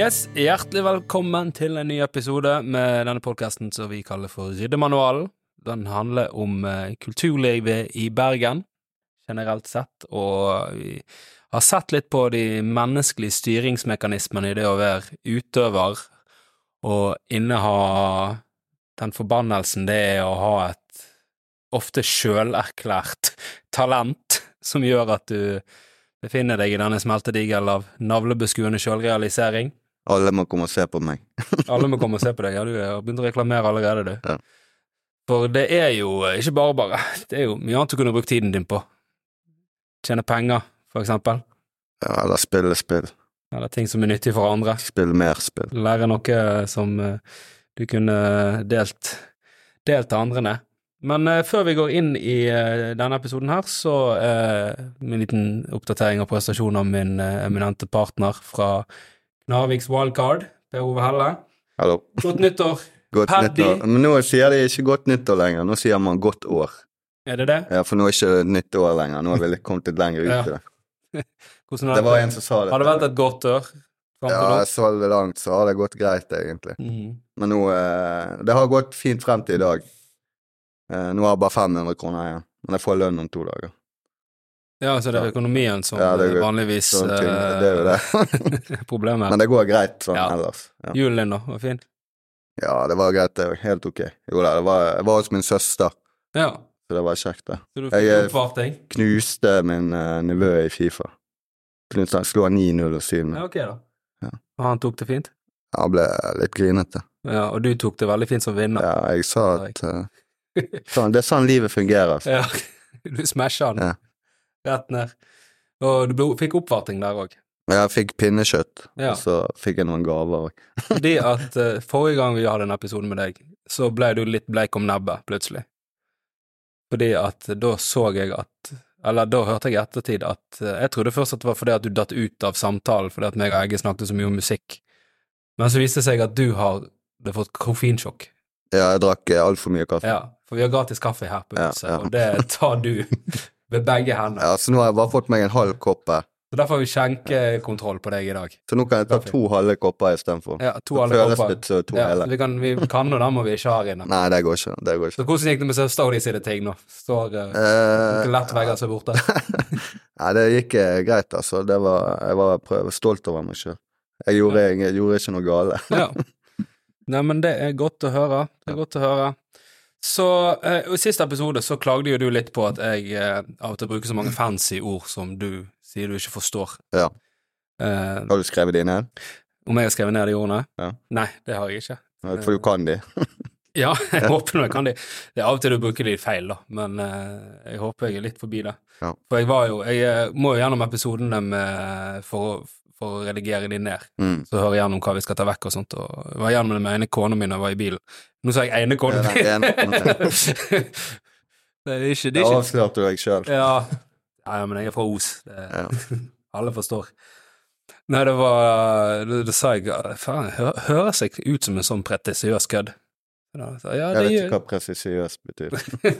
Yes, Hjertelig velkommen til en ny episode med denne podkasten som vi kaller for Ryddemanualen. Den handler om eh, kulturlivet i Bergen generelt sett, og vi har sett litt på de menneskelige styringsmekanismene i det å være utøver og inneha den forbannelsen det er å ha et ofte sjølerklært talent som gjør at du befinner deg i denne smeltedigel av navlebeskuende sjølrealisering. Alle må komme og se på meg. Alle må komme og se på deg. Ja, du har begynt å reklamere allerede, du. Ja. For det er jo ikke bare bare. Det er jo mye annet du kunne brukt tiden din på. Tjene penger, for eksempel. Ja, eller spille spill. Eller ting som er nyttig for andre. Spille mer spill. Lære noe som eh, du kunne delt, delt til andre ned. Men eh, før vi går inn i eh, denne episoden her, så eh, en liten oppdatering av prestasjonen av min eh, eminente partner fra Narviks Wildcard, Per Ove Helle. Hallo. Godt nyttår. Godt Paddy. nyttår. Men nå sier de ikke godt nyttår lenger, nå sier man godt år. Er det det? Ja, for nå er ikke det nytt år lenger, nå har vi kommet litt lenger ut Ja. det. Det var en som sa det. Har det vært et godt år Ja, så langt så har det gått greit, egentlig. Mm. Men nå eh, Det har gått fint frem til i dag. Eh, nå har jeg bare 500 kroner igjen, men jeg får lønn om to dager. Ja, så det er økonomien som Ja, det er vanligvis sånne ting, eh, det er jo det. problemet. Men det går greit sånn Ja. ellers. Ja. Julen din, da? Var fin? ja, det var greit, det helt ok. Jo da, det var, jeg var hos min søster, Ja. så det var kjekt, det. Så du Jeg fikk er- oppvarting? knuste min uh, nevø i Fifa. Slo han 9-0 og 7-0. Ja, ok, da. Ja. Og han tok det fint? Han ble litt grinete. Ja, og du tok det veldig fint som vinner? Ja, jeg sa at uh, sånn, Det er sånn livet fungerer. Altså. Ja, du smasha han Ja. Rett ned. Og du fikk oppvarting der òg. Jeg fikk pinnekjøtt, Ja. og så fikk jeg noen gaver òg. Fordi at uh, forrige gang vi hadde en episode med deg, så ble du litt bleik om nebbet, plutselig. Fordi at da så jeg at Eller da hørte jeg i ettertid at uh, Jeg trodde først at det var fordi at du datt ut av samtalen fordi at meg og Egge snakket så mye om musikk. Men så viste det seg at du har det fått koffeinsjokk. Ja, jeg drakk altfor mye kaffe. Ja, for vi har gratis kaffe her på Ja, huset, ja. og det tar du ved begge hender. Ja, så nå har jeg bare fått meg en halv kopp. Så derfor har vi skjenkekontroll på deg i dag. Så nå kan jeg ta to halve kopper istedenfor. Ja, to føles kopper. som to Ja, hele. vi kan, vi kan, og da må vi ikke ha inne. Nei, det går ikke. Det går Så hvordan gikk det med søstera de sine ting nå? Står uh, Eh, lett vegger seg borte? Nei, det gikk eh, greit, altså. Det var, jeg var prøv, stolt over meg sjøl. Jeg, gjorde- jeg gjorde ikke noe gale. Ja. Nei, men det er godt å høre. Det er godt å høre. Så uh, I siste episode så klagde jo du litt på at jeg uh, av og til bruker så mange fancy ord som du sier du ikke forstår. Ja. Uh, Har du skrevet de ned? om jeg har skrevet ned de ordene? Ja. Nei, det har jeg ikke. For du kan de. Ja, jeg håper jeg kan de. Det er av og til du bruker de feil, da, men jeg håper jeg er litt forbi det. Ja. For jeg var jo Jeg må jo gjennom episodene med, for, å- for å redigere de ned. Mm. Så høre gjennom hva vi skal ta vekk og sånt. Og jeg var gjennom det med ene kona mi da jeg var i bilen. Nå sa jeg ene kona mi. det er ikke, det Da avslørte du deg sjøl. ja. ja, men jeg er fra Os. Det, Ja. alle forstår. Nei, det var Da det sa jeg faen, hø høres jeg ut som en sånn pretisiøs kødd? Ja, Jeg vet ikke hva presisiøs betyr. okay.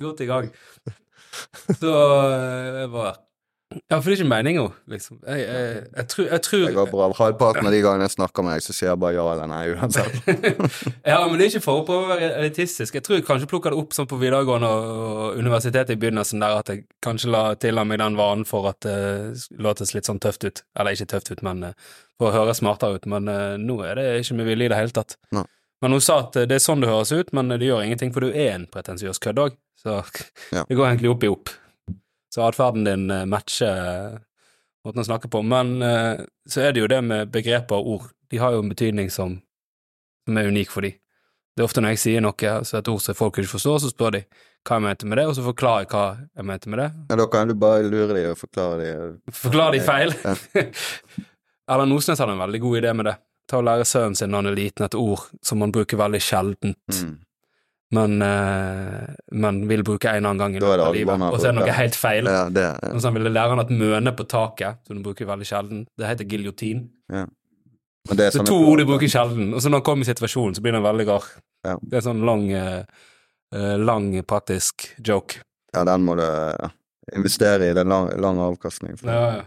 Godt i gang. Så eh, jeg var Ja, for det er ikke meninga, liksom. Jeg, jeg, jeg, tror, jeg tror Det går bra. Halvparten av de gangene jeg snakker med deg, så sier jeg bare ja eller nei uansett. ja, men det er ikke for å prøve å være elitistisk. Jeg tror jeg kanskje plukka det opp sånn på videregående og universitetet i begynnelsen, der at jeg kanskje la til meg den vanen for at det låtes litt sånn tøft ut. Eller ikke tøft ut, men eh, for å høre smartere ut. Men uh, nå er det ikke med vilje i det hele tatt. Nei. Men hun sa at eh, det er sånn det høres ut, men det gjør ingenting, for du er en pretensiøs kødd òg. Så Ja. det går egentlig opp i opp. Så atferden din eh, matcher måten å snakke på. Men eh, så er det jo det med begreper og ord. De har jo en betydning som, som er unik for de. Det er ofte når jeg sier noe, så et ord som folk ikke forstår, så spør de hva jeg mente med det, og så forklarer jeg hva jeg mente med det. Ja, da kan du bare lure dem og forklare dem. Forklare de feil? Ja. Erlend Osnes hadde en veldig god idé med det. Ta og lære sønnen sin når han er liten et ord som man bruker veldig sjeldent, Mm. Men, eh, men vil bruke en annen gang i løpet av livet, og så er det noe noe helt feil. Ja, det ja. Og så ville lære han at møne på taket, som du bruker veldig sjelden, det heter giljotin. Men det Så to ord du bruker sjelden, og så når han kommer i situasjonen, så blir den veldig rar. Ja. Det er en sånn lang, eh, eh, lang praktisk joke. Ja, den må du investere i. Det er lang, lang avkastning. Ja, ja.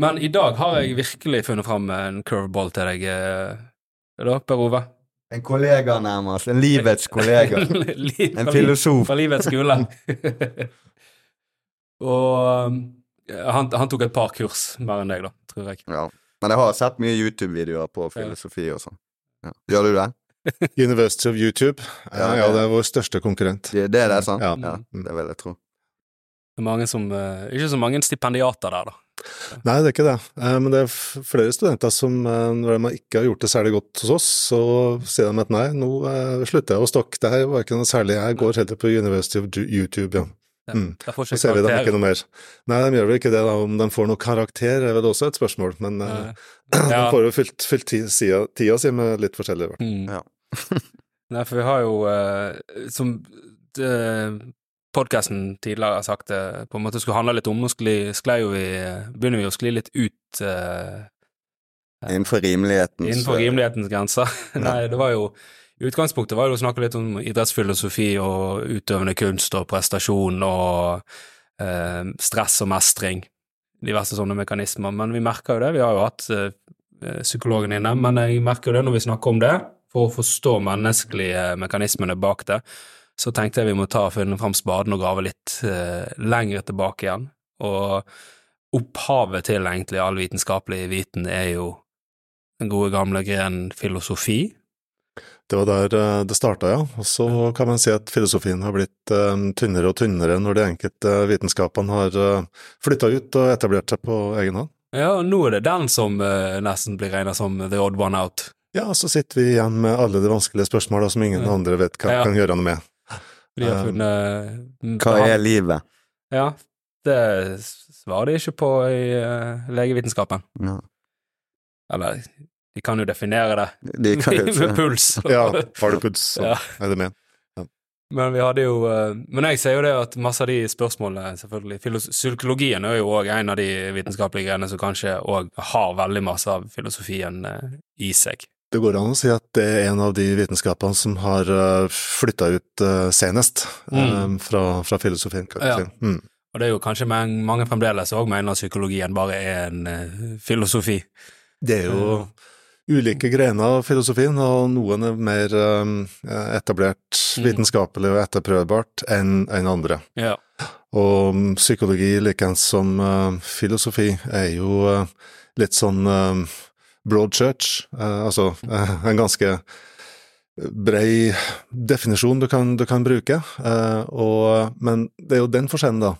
Men i dag har jeg virkelig funnet fram en curveball til deg, da, Per Ove. En kollega nærmest. En livets kollega. Liv- En filosof. Fra livets skole. og um, han, han tok et par kurs mer enn deg, da, tror jeg. Ja. Men jeg har sett mye YouTube-videoer på filosofi og sånn. Ja. Gjør du det? University of YouTube. Ja, ja, det er vår største konkurrent. Det, det er det, sant? Ja. ja. Det vil jeg tro. Det er mange som, eh, ikke så mange stipendiater der, da. Nei, det er ikke det. Eh, Men det er flere studenter som, eh, når de ikke har gjort det særlig godt hos oss, så sier de at nei, nå slutter jeg å stokke. Det her var ikke noe særlig. Jeg går heller på University of YouTube, ja. Ja, Mm. Der får Så ikke ser vi dem ikke noe mer. Nei, de gjør vel ikke det, da. Om de får noe karakter er vel også et spørsmål, men Eh, de får jo fylt, fylt tida, tida si med litt forskjellig. Mm. Ja. Nei, for vi har jo, som som podkasten tidligere har sagt, det på en måte skulle handle litt om, nå skli, vi, begynner vi å skli litt ut uh, Innenfor rimelighetens innenfor rimelighetens grenser. Ja. Nei, det var jo utgangspunktet var jo å snakke litt om idrettsfilosofi og utøvende kunst og prestasjon og uh, stress og mestring, diverse sånne mekanismer, men vi merker jo det, vi har jo hatt uh, psykologen inne, men jeg merker jo det når vi snakker om det, for å forstå menneskelige mekanismene bak det, så tenkte jeg vi må ta og finne fram spaden og grave litt eh, lenger tilbake igjen, og opphavet til egentlig all vitenskapelig viten er jo den gode gamle grenen filosofi. Det var der eh, det starta, ja. Og så kan man si at filosofien har blitt eh, tynnere og tynnere når de enkelte vitenskapene har uh, flytta ut og etablert seg på egen hånd. Ja, og nå er det den som eh, nesten blir regna som the odd one out. Ja, så sitter vi igjen med alle de vanskelige spørsmåla som ingen Ja. andre vet hva Ja. kan gjøre noe med. De har Um, funnet Hva er livet? Ja, det svarer de ikke på i uh, legevitenskapen. Ja. Eller, de kan jo definere det De med puls. Ja, har du puls, så Ja. er det med. Men vi hadde jo eh, Men jeg sier jo det at masse av de spørsmålene, selvfølgelig Psykologien er jo òg en av de vitenskapelige greiene som kanskje òg har veldig masse av filosofien eh, i seg. Det går an å si at det er en av de vitenskapene som har uh, flytta ut eh, senest eh, Mm. fra, fra filosofien, Ja. Mm. Og det er jo kanskje mange, mange fremdeles òg mener at psykologien bare er en eh, filosofi. Det er jo ulike grener av filosofien, og noen er mer etablert Mm. vitenskapelig og etterprøvbart enn andre. Ja. Og um, psykologi, likeens som filosofi, er jo litt sånn broad church, uh, altså uh, en ganske brei definisjon du kan, du kan bruke, uh, og, men det er jo den forskjellen, da,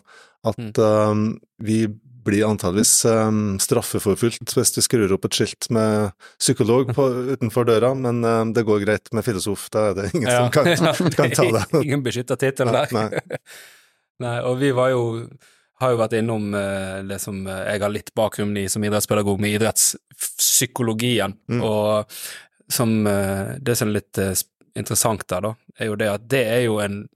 at um, vi blir antageligvis um, straffeforfulgt hvis du skrur opp et skilt med psykolog på, utenfor døra, men um, det går greit med filosof, da er det ingen Ja. som kan, kan ta det. Ingen beskytta tittel der. Nei. Nei, og vi var jo har jo vært innom eh, det som eh, jeg har litt bakgrunn i som idrettspedagog, med idrettspsykologien, Mm. og som eh, Det som er litt eh, interessant der, da, er jo det at det er jo en,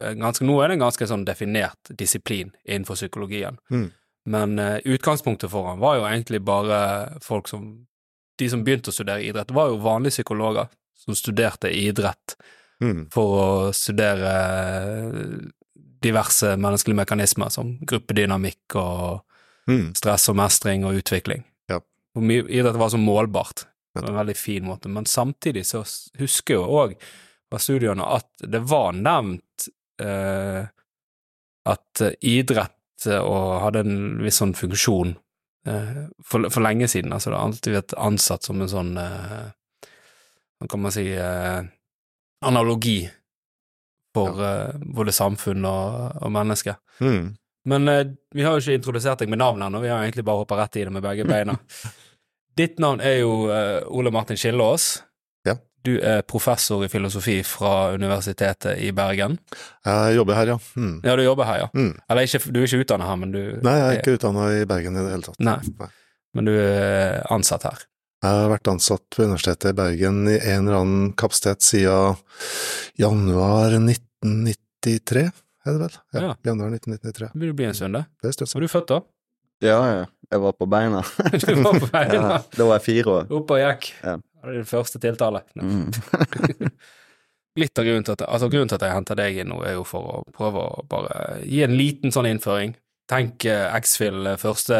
en ganske Nå er det en ganske sånn definert disiplin innenfor psykologien, Mm. men eh, utgangspunktet for han var jo egentlig bare folk som De som begynte å studere idrett, var jo vanlige psykologer som studerte idrett Mm. for å studere diverse menneskelige mekanismer som gruppedynamikk og Mm. stress og mestring og utvikling. Ja. Hvor mye idrett var så målbart på Ja. en veldig fin måte, men samtidig så husker jeg jo òg fra studiene at det var nevnt eh, at idrett eh, og hadde en viss sånn funksjon eh, for, for lenge siden. Altså det har alltid vært ansatt som en sånn eh, Hva kan man si eh, analogi for eh, både samfunn og, og mennesker. Mm. Men vi har jo ikke introdusert deg med navn ennå, vi har egentlig bare hoppa rett i det med begge beina. Ditt navn er jo eh, Ole Martin Skillås. Ja. Du er professor i filosofi fra Universitetet i Bergen. Jeg jobber her, ja. Mm. Ja, du jobber her, ja. Mm. Eller ikke, du er ikke utdannet her, men du Nei, jeg er ikke utdanna i Bergen i det hele tatt. Nei. Men du er ansatt her. Jeg har vært ansatt på Universitetet i Bergen i en eller annen kapasitet siden januar 1993, er det vel? Ja, Ja. januar 1993. Vil vil bli en stund, det. Det er støtt. Var du født da? Ja, ja. Jeg var på beina. Du var på beina? Ja, da var jeg fire år. opp og gikk. Ja. Det er din første tiltale. Mm. Litt av grunnen til at, altså grunnen til at jeg henter deg inn nå, er jo for å prøve å bare gi en liten sånn innføring. Tenk uh, X-Fill, eh, første,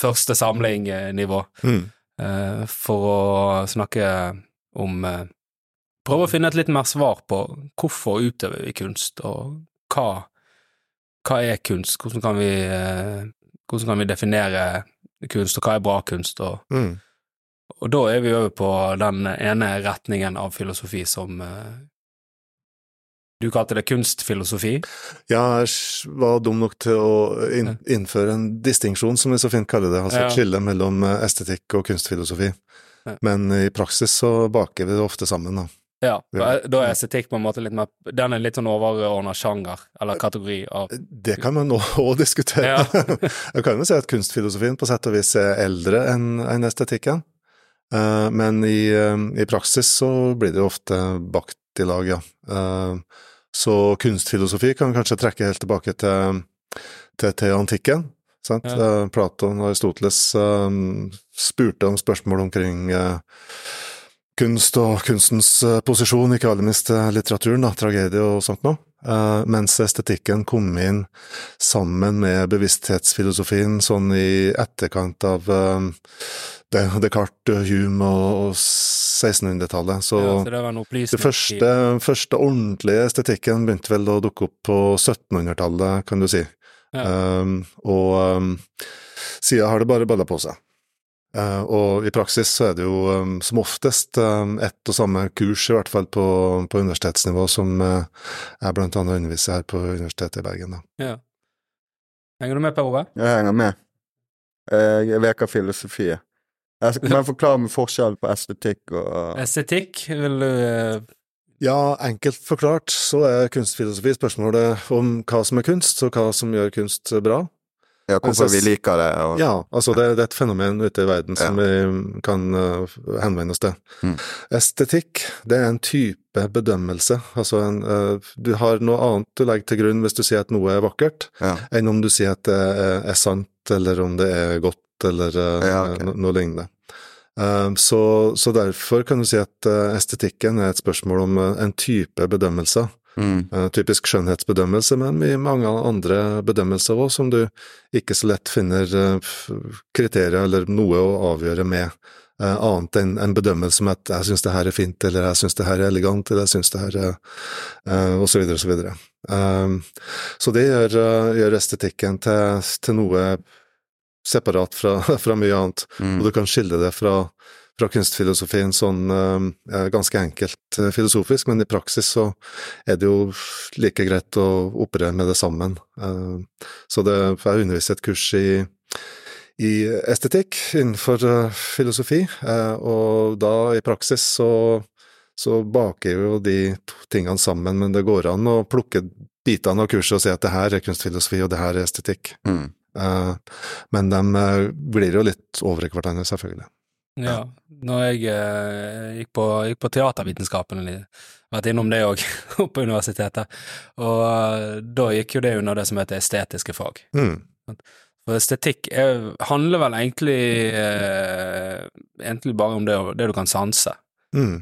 første samling-nivå, Mm. uh, for å snakke om uh, Prøve å finne et litt mer svar på hvorfor utøver vi kunst, og hva, hva er kunst, hvordan kan vi hvordan kan vi definere kunst, og hva er bra kunst, og, Mm. og da er vi over på den ene retningen av filosofi som eh, du kalte det kunstfilosofi? Ja, jeg var dum nok til å innføre en distinksjon, som vi så fint kaller det, altså Ja. skille mellom eh, estetikk og kunstfilosofi. Ja. Men i praksis så baker vi det ofte sammen, da. Ja, da er estetikk på en måte litt mer Den er litt sånn overordna sjanger, eller kategori av Det kan man òg diskutere. Ja. jeg kan jo si at kunstfilosofien på sett og vis er eldre enn estetikken. Eh, men i, eh, i praksis så blir det jo ofte bakt i lag, ja. Eh, så kunstfilosofi kan kanskje trekke helt tilbake til, til, til antikken. Sant? Ja. Eh, Platon og Aristoteles eh, spurte om spørsmål omkring eh, kunst og kunstens eh, posisjon, ikke aller minst eh, litteraturen, da, tragedie og sånt noe. Eh, mens estetikken kom inn sammen med bevissthetsfilosofien sånn i etterkant av Descartes, Hume og, og 1600-tallet. Så, ja, så det det første, første ordentlige estetikken begynte vel å dukke opp på 1700-tallet, kan du si. Ja. Um, og um, siden har det bare balla på seg. Eh, og i praksis så er det jo um, som oftest um, ett og samme kurs, i hvert fall på, på universitetsnivå, som uh, jeg blant annet underviser her på Universitetet i Bergen. Da. Ja. Henger du med, Per Ove? Jeg henger med. Eh, Jeg leker filosofi. Jeg skal bare forklare meg forskjellen på estetikk og Estetikk, vil du eh, Ja, enkelt forklart så er kunstfilosofi spørsmålet om hva som er kunst, og hva som gjør kunst bra. Ja, hvorfor Altså, vi liker det. Og, Ja, altså det, det er et fenomen ute i verden som vi kan uh, henvende oss til. Mm. Estetikk, det er en type bedømmelse. Altså en, uh, du har noe annet du legger til grunn hvis du sier at noe er vakkert, Ja. enn om du sier at det er, er sant, eller om det er godt, eller uh, Ja, okay. no, noe lignende. Så, så derfor kan du si at estetikken er et spørsmål om en type bedømmelser. Mm. Eh, typisk skjønnhetsbedømmelse, men i mange andre bedømmelser òg, som du ikke så lett finner eh, kriterier eller noe å avgjøre med, eh, annet enn en bedømmelse som at 'jeg syns det her er fint', eller 'jeg syns det her er elegant', eller 'jeg syns det her er og så videre og så videre. Så det gjør, gjør estetikken til, til noe separat fra, fra mye annet, Mm. og du kan skille det fra fra kunstfilosofien sånn eh, ganske enkelt eh, filosofisk, men i praksis så er det jo like greit å operere med det sammen. Eh, så det, jeg underviste et kurs i, i estetikk innenfor eh, filosofi, eh, og da i praksis så, så baker jo de tingene sammen, men det går an å plukke bitene av kurset og si at det her er kunstfilosofi, og det her er estetikk. Mm. Eh, men de blir jo litt over i hverandre, selvfølgelig. Ja. Når jeg eh, gikk, på, gikk på teatervitenskapen, vært innom det òg, på universitetet, og eh, da gikk jo det under det som heter estetiske fag. Mm. For estetikk er, handler vel egentlig, eh, egentlig bare om det, det du kan sanse, Mm.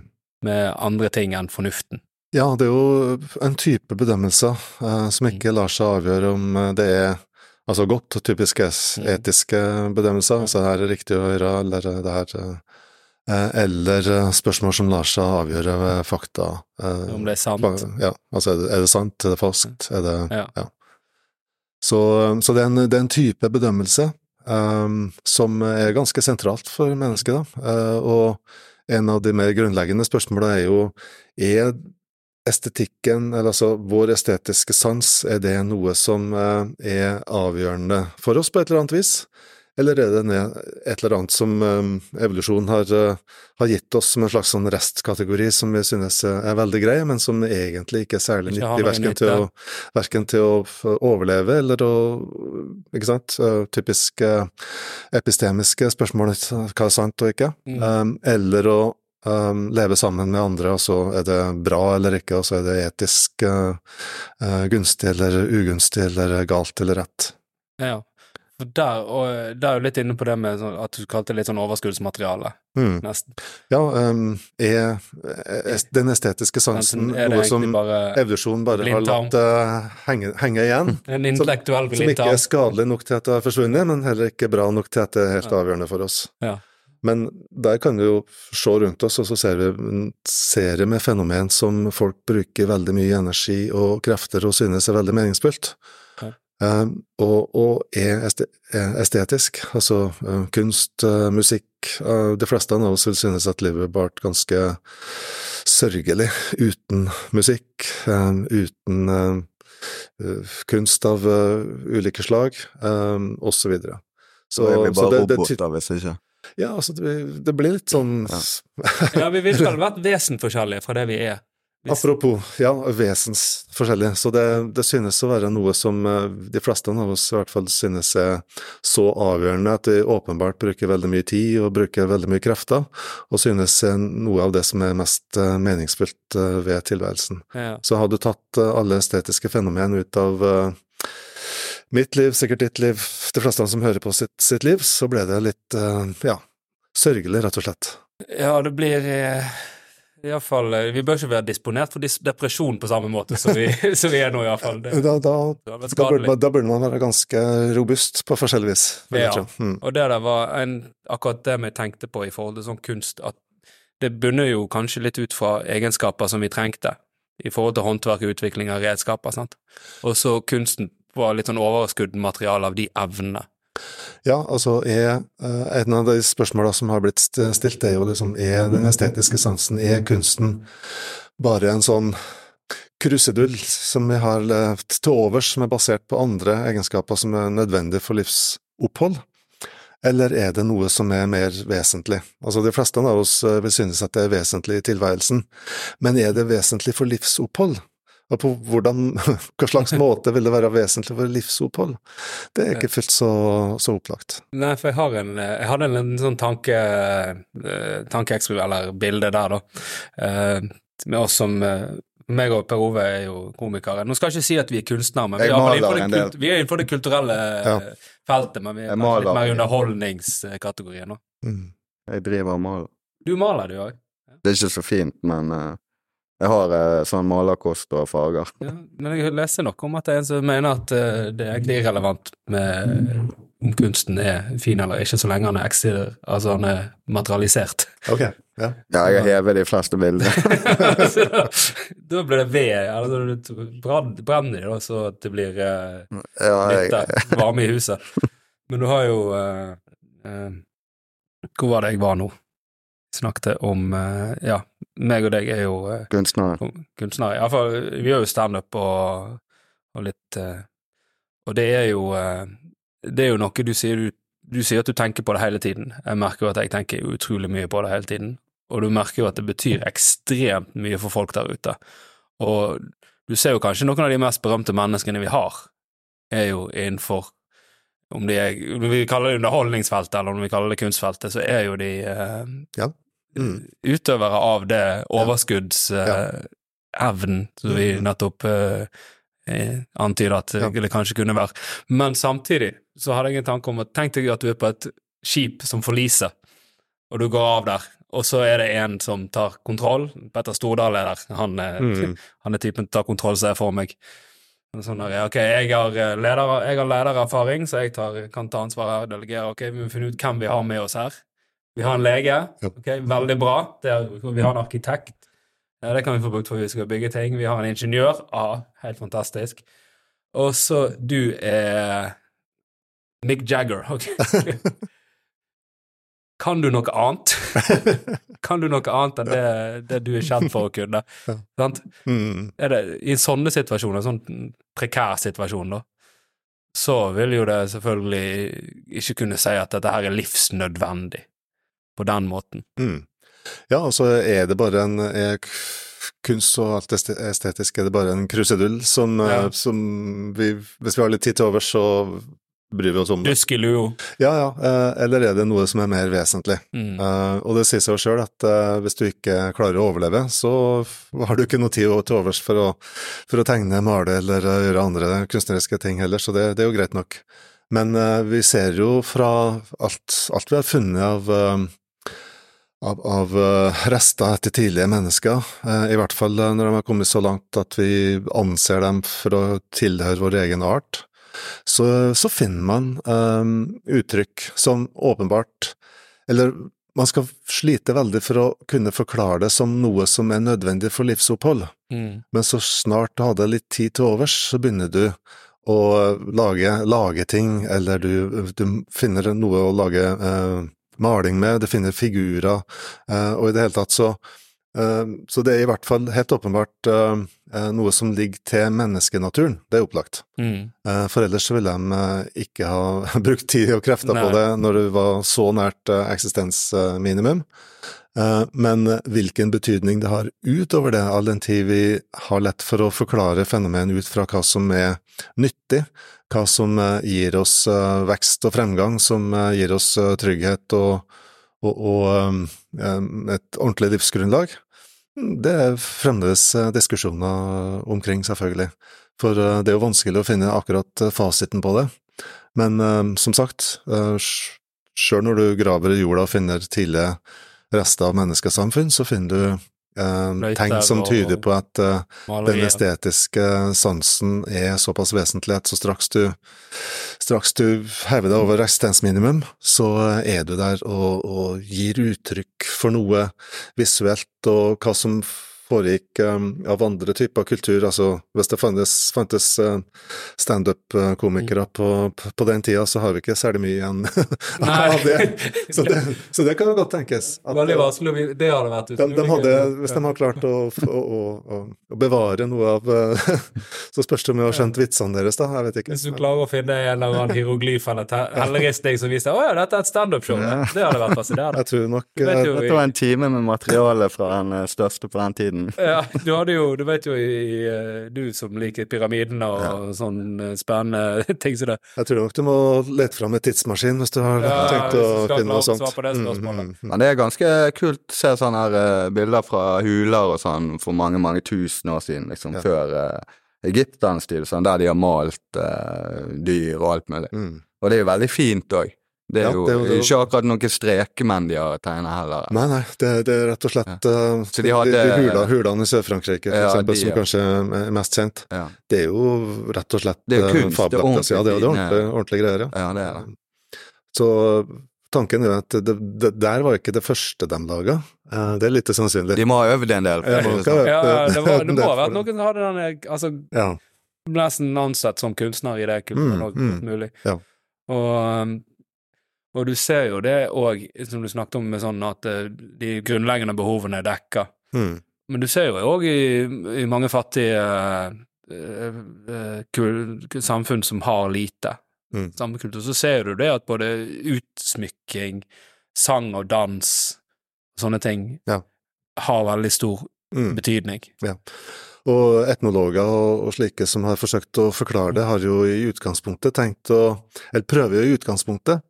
med andre ting enn fornuften. Ja, det er jo en type bedømmelse eh, som ikke lar seg avgjøre om eh, det er altså godt typiske Mm. etiske bedømmelser, det her er riktig å gjøre, eller eh, det her eh, Eller eh, spørsmål som lar seg avgjøre ved fakta. Om det er sant. Ja, altså er det, er det sant, er det falskt, er det Ja. Så, så det, er en, det er en type bedømmelse um, som er ganske sentralt for mennesket, da. Uh, og en av de mer grunnleggende spørsmålene er jo er estetikken, eller altså vår estetiske sans, er det noe som eh, er avgjørende for oss på et eller annet vis? Eller er det et eller annet som eh, evolusjonen har, eh, har gitt oss som en slags sånn restkategori som vi synes er veldig grei, men som egentlig ikke er særlig nyttig verken til, å, verken til å overleve eller å Ikke sant? Typiske Typisk epistemiske spørsmål, hva er sant og ikke? Mm. Eller å um, leve sammen med andre, og så er det bra eller ikke, og så er det etisk uh, uh, gunstig eller ugunstig eller galt eller rett. Ja. For der, og, der er jo litt inne på det med sånn, at du kalte det litt sånn overskuddsmateriale, Mm. nesten. Ja, um, er, er den estetiske sansen Er noe som bare evolusjonen bare har latt uh, henge, henge igjen? en intellektuell Som ikke er skadelig nok til at det har forsvunnet, men heller ikke bra nok til at det er helt avgjørende for oss. Ja. Men der kan vi jo se rundt oss, og så ser vi en serie med fenomen som folk bruker veldig mye energi og krefter og synes er veldig meningsfullt. Ja. Um, og, og er estetisk, altså uh, kunst, uh, musikk uh, De fleste av oss vil synes at livet ble ganske sørgelig uten musikk, um, uten um, uh, kunst av uh, ulike slag, um, og så. Så er vi så det- det ja, altså det, det blir litt sånn Ja, vi ville vel vært vesensforskjellige fra det vi er. Hvis- Apropos, ja, vesensforskjellig. Så det, det synes å være noe som eh, de fleste av oss i hvert fall synes er så avgjørende at vi åpenbart bruker veldig mye tid og bruker veldig mye krefter, og synes er noe av det som er mest eh, meningsfullt eh, ved tilværelsen. Ja. Så har du tatt alle estetiske fenomen ut av mitt liv, sikkert ditt liv, de fleste av dem som hører på sitt, sitt liv, så ble det litt, eh, ja, sørgelig, rett og slett. Ja, det blir eh, iallfall Vi bør ikke være disponert for depresjon på samme måte som vi, som vi er nå, iallfall. Da, da, da, da burde man være ganske robust på forskjellig vis. Ja. Mm. Og det der var en, akkurat det vi tenkte på i forhold til sånn kunst, at det bunner jo kanskje litt ut fra egenskaper som vi trengte, i forhold til håndverk og utvikling av redskaper, sant. Og så kunsten var litt sånn overskuddmateriale av de evnene. Ja, altså er Et En av de spørsmåla som har blitt stilt, er jo liksom Er den estetiske sansen, er kunsten bare en sånn krusedull som vi har levd til overs, som er basert på andre egenskaper som er nødvendige for livsopphold? Eller er det noe som er mer vesentlig? Altså, de fleste av oss eh, vil synes at det er vesentlig i tilværelsen, men er det vesentlig for livsopphold? Og på hvordan, hva slags måte vil det være vesentlig for livsopphold? Det er ikke fullt så, så opplagt. Nei, for jeg har en Jeg hadde en liten sånn tanke eh, tankeeksperiment, eller bilde der, da, eh, med oss som eh, meg og Per Ove er jo komikere. Nå skal jeg ikke si at vi er kunstnere, men vi er, innenfor det, kult, vi er innenfor det kulturelle Ja. feltet, men vi er litt mer i underholdningskategorien nå. Mm. Jeg driver og maler. Du maler, du òg? Det er ikke så fint, men eh, jeg har eh, sånn malerkost og farger. Ja, men jeg leser noe om at det er en som mener at eh, det er egentlig irrelevant med om kunsten er fin eller ikke, så lenge han er eksider, altså han er materialisert. Ok, ja. Ja, jeg har hevet de fleste bildene. så da, da blir det ved, eller du brenner brenner det, da, så at det blir eh, Ja, jeg, nytte, varme i huset. Men du har jo eh, eh, Hvor var det jeg var nå? Snakket om eh, Ja, meg og deg er jo eh, kunstnere. kunstnere. Iallfall, vi gjør jo standup og, og litt eh, Og det er jo eh, Det er jo noe du sier du, du sier at du tenker på det hele tiden. Jeg merker jo at jeg tenker utrolig mye på det hele tiden. Og du merker jo at det betyr ekstremt mye for folk der ute. Og du ser jo kanskje noen av de mest berømte menneskene vi har, er jo innenfor om, de er, om vi kaller det underholdningsfeltet, eller om vi kaller det kunstfeltet, så er jo de eh, Ja. Mm. utøvere av det overskuddsevnen Ja. som vi Mm. nettopp eh, eh, antyder at det kanskje kunne være. Men samtidig så hadde jeg en tanke om at tenk deg at du er på et skip som forliser, og du går av der, og så er det en som tar kontroll. Petter Stordal er der. Han, er- Mm. han er typen som tar kontroll, ser jeg for meg. Sånn der, ok, jeg har, eh, leder, jeg har ledererfaring, så jeg tar, kan ta ansvar her, delegere. Ok, vi må finne ut hvem vi har med oss her. Vi har en lege. Okay, veldig bra. Er, vi har en arkitekt. Ja, det kan vi få brukt for vi skal bygge ting. Vi har en ingeniør. Ja, helt fantastisk. Og så du er Mick Jagger. Okay. Kan du noe annet? kan du noe annet enn det, det du er kjent for å kunne? Sant? Mm. det, I sånne situasjoner, sånn prekær situasjon, da, så vil jo det selvfølgelig ikke kunne si at dette her er livsnødvendig på den måten. Mm. Ja, og så er det bare en Kunst og alt estetisk er det bare en krusedull som, eh, Ja. som vi Hvis vi har litt tid til overs, så bryr vi oss om det. Dusk i luo. Ja, ja. eh, Eller er det noe som er mer vesentlig? Mm. Eh, og det sier seg jo sjøl at hvis du ikke klarer å overleve, så har du ikke noe tid til overs for å, for å tegne, male eller gjøre andre kunstneriske ting heller, så det, det er jo greit nok. Men vi ser jo fra alt, alt vi har funnet av, av, av eh, rester etter tidlige mennesker, eh, i hvert fall eh, når de har kommet så langt at vi anser dem for å tilhøre vår egen art, så, så finner man um, uttrykk som åpenbart Eller man skal slite veldig for å kunne forklare det som noe som er nødvendig for livsopphold. Mm. Men så snart du hadde litt tid til overs, så begynner du å lage, lage ting, eller du, du finner noe å lage eh, maling med, det finner figurer, eh, og i det hele tatt så eh, Så det er i hvert fall helt åpenbart eh, noe som ligger til menneskenaturen, det er opplagt. Mm. For ellers ville de ikke ha brukt tid og krefter på det når det var så nært eksistensminimum. Eh, Men hvilken betydning det har utover det, all den tid vi har lett for å forklare fenomen ut fra hva som er nyttig, hva som eh, gir oss eh, vekst og fremgang, som gir oss trygghet og, og, og et ordentlig livsgrunnlag, det er fremdeles diskusjoner omkring, selvfølgelig. For det er jo vanskelig å finne akkurat fasiten på det. Men som sagt, sjøl når du graver i jorda og finner tidlige rester av menneskesamfunn, så finner du eh, tegn som tyder på at eh, den estetiske sansen er såpass vesentlig at så straks du, straks du hever deg over eksistensminimum, så er du der og, og gir uttrykk for noe visuelt, og hva som foregikk um, av andre typer kultur, altså hvis det fantes, fantes uh, standup-komikere på, på den tida, så har vi ikke særlig mye igjen av det. Så, det. så det kan jo godt tenkes. at, Veldig vanskelig Det hadde vært de, de hadde, hvis de har klart å, å, å, å, bevare noe av eh, Så spørs det om vi har skjønt vitsene deres, da. Jeg vet ikke. Hvis du klarer å finne en eller annen hieroglyf eller helleristning som viser å ja, dette er et standup-show, Ja. det hadde vært fascinerende. Jeg tror nok eh, jo- Dette var en time med materiale fra den eh, største på den tiden. Ja, du hadde jo, du vet jo i, eh, du som liker pyramiden og sånn sånne spennende ting som det. Jeg tror nok du må lete fram en tidsmaskin hvis du har Ja, tenkt å finne noe sånt. på det spørsmålet. Mm, mm, mm. Men det er ganske kult å se sånne her eh, bilder fra huler og sånn for mange, mange tusen år siden, liksom, Ja. før uh, egypternes tid, sånn, der de har malt uh, dyr og alt mulig. Mm. Og det er jo veldig fint òg. Det er Ja, jo det er jo- det ikke akkurat noen strekemenn de har tegna heller. Nei, nei, det, det er rett og slett ja. Så de hadde- hula, hulene i Sør-Frankrike, for Ja, eksempel, de, som kanskje er mest kjent. Ja, Det er jo rett og slett Det er jo eh, kunst, det er ordentlig. Ja, det er ordentlige, ordentlig greier, ja. ja det er det. Så tanken er at det, det der var ikke det første de laga. Eh, Det er litt sannsynlig. De må ha øvd en del. Ja, det sånn. Ja, det, må ha vært noen som hadde den eh, altså, Ja. nesten ansett som kunstner i det Mm, mm, mulig. ja. Og, um, og du ser jo det òg, som du snakket om, med sånn at eh, de grunnleggende behovene er dekka. Mm. Men du ser jo òg i, i mange fattige uh, uh, samfunn som har lite Mm. samme kultur, så ser du det at både utsmykking, sang og dans, sånne ting, Ja. har veldig stor Mm. betydning. Og etnologer og, og slike som har forsøkt å forklare det, har jo i utgangspunktet tenkt å Eller prøver jo i utgangspunktet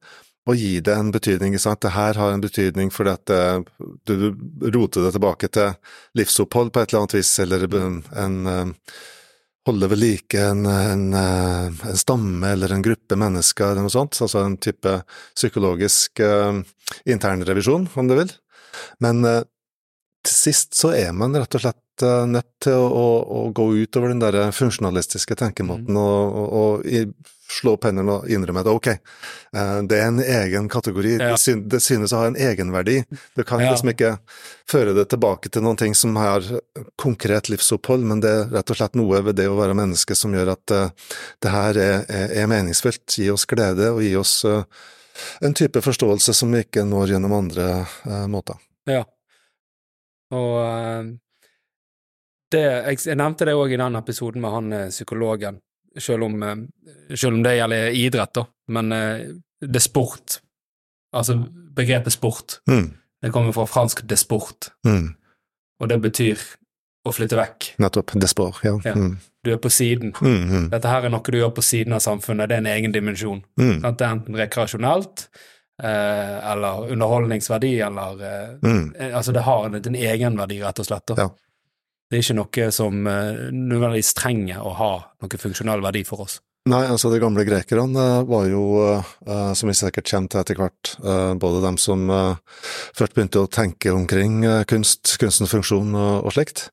å gi det en betydning. ikke sant? Det her har en betydning fordi at det, du roter det tilbake til livsopphold på et eller annet vis, eller en, en eh, holde ved like en, en, eh, en stamme eller en gruppe mennesker eller noe sånt. Altså en type psykologisk internrevisjon, om du vil. Men eh, til sist så er man rett og slett eh, nødt til å, å, å gå utover den der funksjonalistiske tenkemåten Mm. og, og, og slå opp hendene og innrømme at ok, eh, det er en egen kategori, Ja. det, synes, det synes å ha en egenverdi. Du kan Ja. liksom ikke føre det tilbake til noen ting som har konkret livsopphold, men det er rett og slett noe ved det å være menneske som gjør at uh, det her er, er, er meningsfylt, gi oss glede og gi oss uh, en type forståelse som vi ikke når gjennom andre uh, måter. Ja. Og eh, det, jeg, jeg nevnte det òg i den episoden med han eh, psykologen, selv om, eh, selv om det gjelder idrett, da. Men eh, det er sport. Altså begrepet sport. Mm. Det kommer fra fransk de sport, Mm. og det betyr å flytte vekk. Nettopp. Desport, ja. Ja. Mm. Du er på siden. Mm, mm, Dette her er noe du gjør på siden av samfunnet, det er en egen dimensjon. mm, Det er enten rekreasjonelt, eh, eller underholdningsverdi, eller mm. Eh, Altså, det har en, en egenverdi, rett og slett. Da. Ja. Det er ikke noe som eh, nødvendigvis trenger å ha noen funksjonell verdi for oss. Nei, altså de gamle grekerne eh, var jo, eh, som vi sikkert kommer til etter hvert, både dem som først begynte å tenke omkring kunst, kunstens funksjon og, og slikt,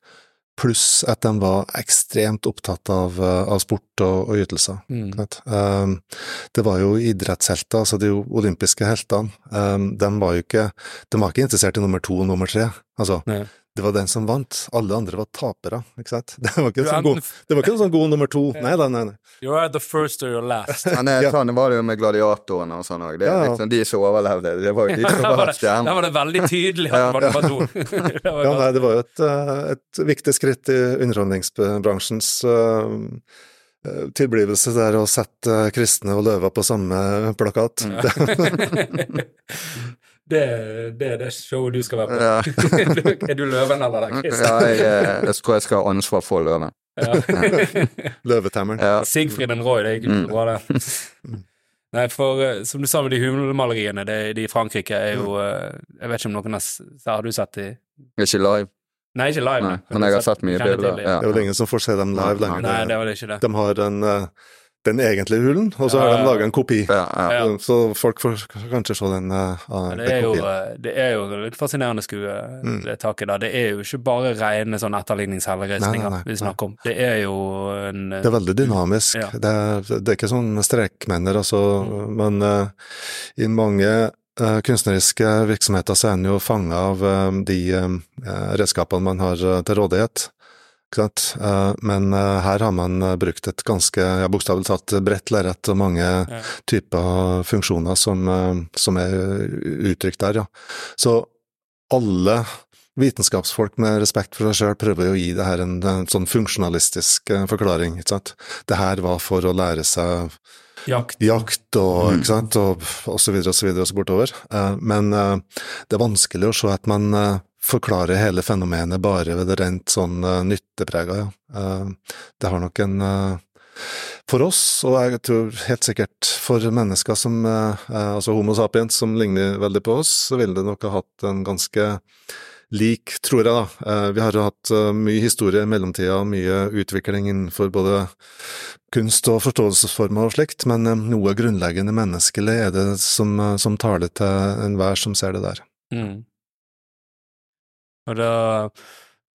pluss at de var ekstremt opptatt av, av sport og, og ytelser. Mm. Det var jo idrettshelter, altså de olympiske heltene. De var jo ikke, de var ikke interessert i nummer to og nummer tre. Altså, Nei. Det var den som vant. Alle andre var tapere, ikke sant? Det var ikke sånn god, enten- det var ikke en sånn god nummer to. Nei da, nei, nei. You're are the first or you're last. Men Ja. sånn var det jo med gladiatorene og sånn òg. Det er Ja, ja. liksom de som overlevde. Det var jo de som var det, der var det veldig tydelig at Ja. det var nummer to. Ja, nei, det var jo et, eh, et viktig skritt i underholdningsbransjens uh, tilblivelse der å sette kristne og løver på samme plakat. Mm. Det, det, det er det showet du skal være på. Ja. er du løven eller den, Chris? Ja, jeg, eh, jeg tror jeg skal ha ansvar for løven. Ja. Løvetemmeren. Ja. Sigfrid and Roy, det gikk ikke bra, det. Nei, for eh, som du sa med de humlemaleriene, det, de i Frankrike er jo eh, Jeg vet ikke om noen har Har du sett de? Ikke live. Nei, ikke live, Nei, men jeg har sett mye bilder. Ja. Det er vel ingen som får se dem live lenger. Nei, det var det ikke det. De har en, eh, den egentlige hulen, og så har Ja, de laga en kopi. Ja, ja. Ja. Så folk får kanskje se den, uh, den det er, jo, eh, det er jo litt fascinerende skue, Mm. det taket der. Det er jo ikke bare rene sånn etterligningshelleristninger vi snakker om. Det er jo en eh, Det er veldig dynamisk. Ja. Det, er, det er ikke sånn strekmenner, altså, Mm. men uh, i mange Uh, kunstneriske virksomheter så er en jo fanga av uh, de uh, redskapene man har til rådighet. Ikke sant? Eh, men eh, her har man eh, brukt et ganske, ja, bokstavelig talt bredt lerret og mange Ja. typer funksjoner som, som er uttrykt der, ja. Så alle vitenskapsfolk med respekt for seg sjøl prøver jo å gi det her en, en sånn funksjonalistisk forklaring, ikke sant. Det her var for å lære seg jakt. jakt og, Mm. ikke sant, og, og så videre og så videre og så bortover. Men det er vanskelig å se at man forklarer hele fenomenet bare ved det rent sånn uh, nytteprega, ja. Eh, det har nok en eh, for oss, og jeg tror helt sikkert for mennesker som, eh, eh, altså Homo sapiens, som ligner veldig på oss, så ville det nok ha hatt en ganske lik, tror jeg, da. Eh, vi har jo hatt eh, mye historie i mellomtida, mye utvikling innenfor både kunst og forståelsesformer og slikt, men eh, noe grunnleggende menneskelig er det som, eh, som taler til enhver som ser det der. Mm. Og da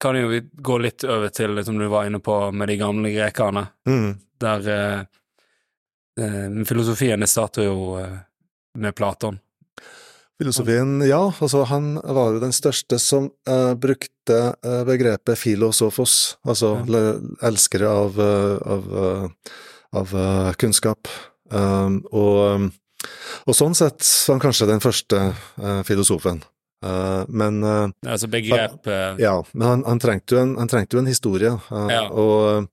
kan jo vi gå litt over til, som du var inne på, med de gamle grekerne, Mm. der eh, eh, filosofien det starter jo eh, med Platon. Filosofien, ja, altså han var jo den største som eh, brukte eh, begrepet filosofos, altså Ja. elskere av, av, av, eh, av eh, kunnskap. Um, og, og sånn sett var han kanskje den første eh, filosofen. Eh, men uh, Altså begrep eh, Ja, men han, han, trengte jo en, han en historie, Uh, Ja. og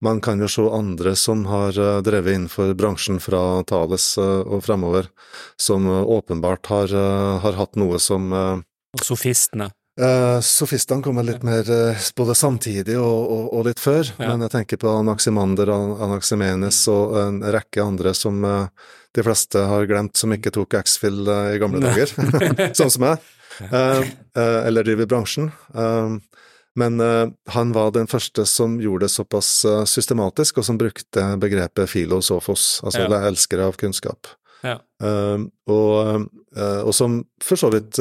man kan jo se andre som har drevet innenfor bransjen fra Thales og fremover, som åpenbart har, har hatt noe som Og Sofistene. Sofistene kommer litt mer både samtidig og, og, og litt før, Ja. men jeg tenker på Anaximander, Anaximenes og en rekke andre som de fleste har glemt, som ikke tok X-Fill i gamle dager, sånn som jeg. Eh, eh, eller driver bransjen. Eh, men han var den første som gjorde det såpass systematisk, og som brukte begrepet filosofos, altså Ja. elskere av kunnskap. Ja. Og, eh, og som for så vidt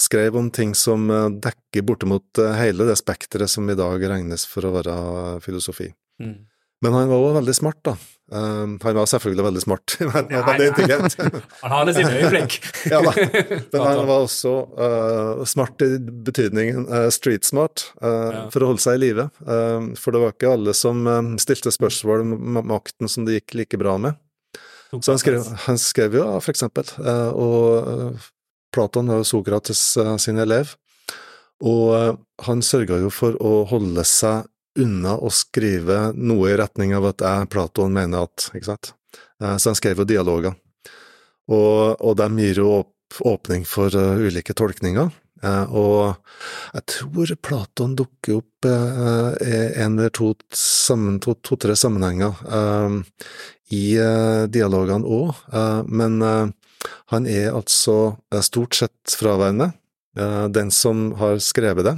skrev om ting som dekker bortimot hele det spekteret som i dag regnes for å være filosofi. Mm. Men han var også veldig smart, da. Eh, han var selvfølgelig veldig smart, men var veldig intelligent. Han hadde sine øyeblikk. Ja da. Men han var også uh, smart i betydningen uh, street smart, uh, Ja. for å holde seg i live. Uh, for det var ikke alle som stilte spørsmål om makten som det gikk like bra med. Så han skrev, han skrev jo, for eksempel, og Platon var jo Sokrates sin elev, og han sørga jo for å holde seg unna å skrive noe i retning av at jeg, Platon, mener at, ikke sant. Eh, Så han skrev jo dialoger. Og, og de gir jo åpning for eh, ulike tolkninger. Eh, og jeg tror Platon dukker opp uh, en eller to, sammen, to, to-tre sammenhenger eh, i dialogene òg, men han er altså stort sett fraværende, den som har skrevet det.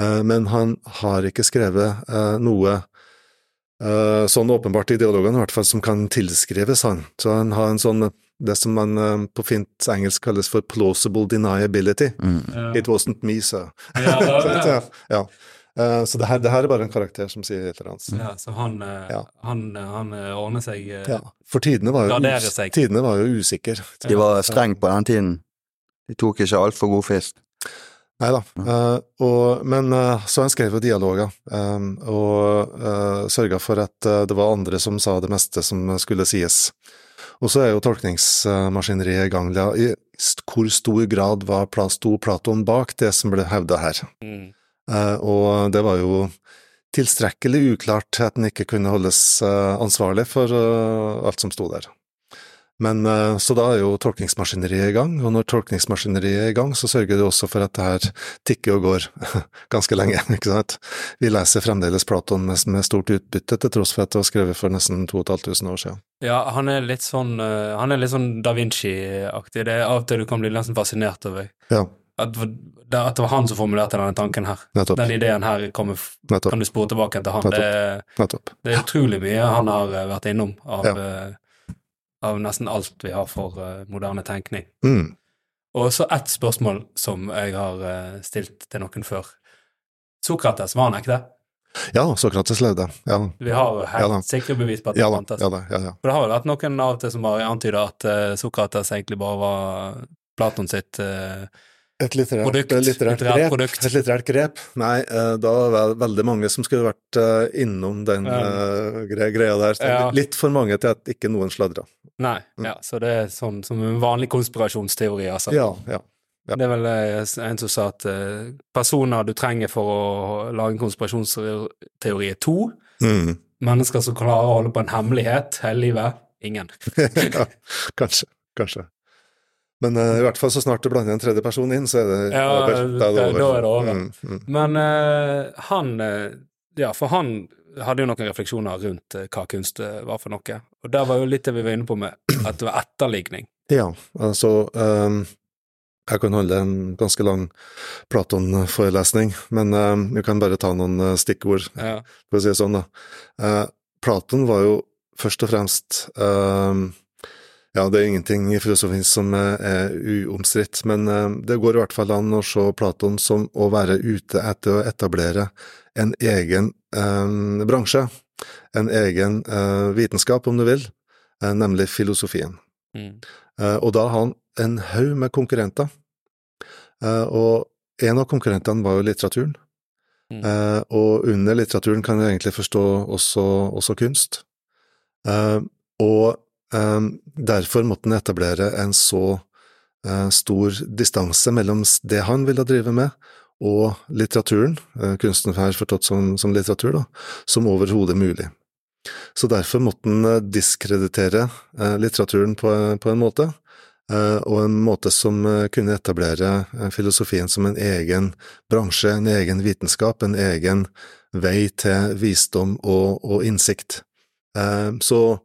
Eh, men han har ikke skrevet eh, noe eh, sånn åpenbart i dialogene, i hvert fall som kan tilskrives han. Så han har en sånn det som man på fint engelsk kalles for plausible deniability. Mm. Ja. It wasn't me, so. Ja, ja, ja. ja. Eh, så det her, det her er bare en karakter som sier et eller annet. Ja, så han, Ja. han, han ordner seg Ja. For tidene var, jo tidene var jo usikre. De var strenge på den tiden. De tok ikke altfor god fisk. Nei da. men uh, så han skrev jo dialoger, um, og uh, sørga for at uh, det var andre som sa det meste som skulle sies. Og så er jo tolkningsmaskineriet i gang. Ja, I hvor stor grad var sto Platon bak det som ble hevda her? Mm. Eh, og det var jo tilstrekkelig uklart at den ikke kunne holdes eh, ansvarlig for eh, alt som sto der. Men eh, Så da er jo tolkningsmaskineriet i gang, og når tolkningsmaskineriet er i gang, så sørger det også for at det her tikker og går ganske lenge, ikke sant. Vi leser fremdeles Platon med, med stort utbytte, til tross for at det var skrevet for nesten 2500 år siden. Ja, han er litt sånn eh, Han er litt sånn da Vinci-aktig. Det er av og til du kan bli nesten fascinert over Ja, at, at det var han som formulerte denne tanken her. nettopp. Den ideen her kommer, kan du spore tilbake til han. Det, det er utrolig mye han har eh, vært innom av, Ja. Av nesten alt vi har for uh, moderne tenkning. Mm. Og så ett spørsmål som jeg har uh, stilt til noen før. Sokrates, var han ikke det? Ja, Sokrates levde. Ja, Vi har helt ja, sikre bevis på at det ja fantes. Ja, ja, ja. For det har vel vært noen av og til som har antyda at uh, Sokrates egentlig bare var Platon sitt eh, Et litterært, Produkt, litterært, litterært grep. Et litterært grep. Nei, eh, da var det veldig mange som skulle vært eh, innom den eh, greia der. Ja. Litt for mange til at ikke noen sladra. Nei, Mm. ja, så det er sånn som en vanlig konspirasjonsteori, altså. Ja, ja. ja. Det er vel en som sa at personer du trenger for å lage en konspirasjonsteori er to. Mm. Mennesker som klarer å holde på en hemmelighet hele livet. Ingen. ja. Kanskje. Kanskje. Men uh, i hvert fall så snart du blander en tredje person inn, så er det Ja, over. Da er det over. er det over. Mm, mm. Men uh, han eh, Ja, for han hadde jo noen refleksjoner rundt hva kunst var for noe. Og der var jo litt det vi var inne på med at det var etterligning. Ja, altså um, Jeg kan holde en ganske lang Platon-forelesning, men vi kan bare ta noen stikkord. Ja. for å si det sånn, da. Uh, Platon var jo først og fremst ehm, Ja, det er ingenting i filosofien som er, er uomstridt, men eh, det går i hvert fall an å se Platon som å være ute etter å etablere en egen eh, bransje, en egen eh, vitenskap, om du vil, eh, nemlig filosofien. Mm. Eh, og da har han en haug med konkurrenter, Eh, og en av konkurrentene var jo litteraturen. Mm. Eh, og under litteraturen kan du egentlig forstå også, også kunst. Eh, og eh, derfor måtte han etablere en så eh, stor distanse mellom det han ville drive med, og litteraturen, eh, kunsten her forstått som, som litteratur, da, som overhodet mulig. Så derfor måtte han eh, diskreditere litteraturen på, på en måte, og en måte som kunne etablere filosofien som en egen bransje, en egen vitenskap, en egen vei til visdom og, og innsikt. Eh, Så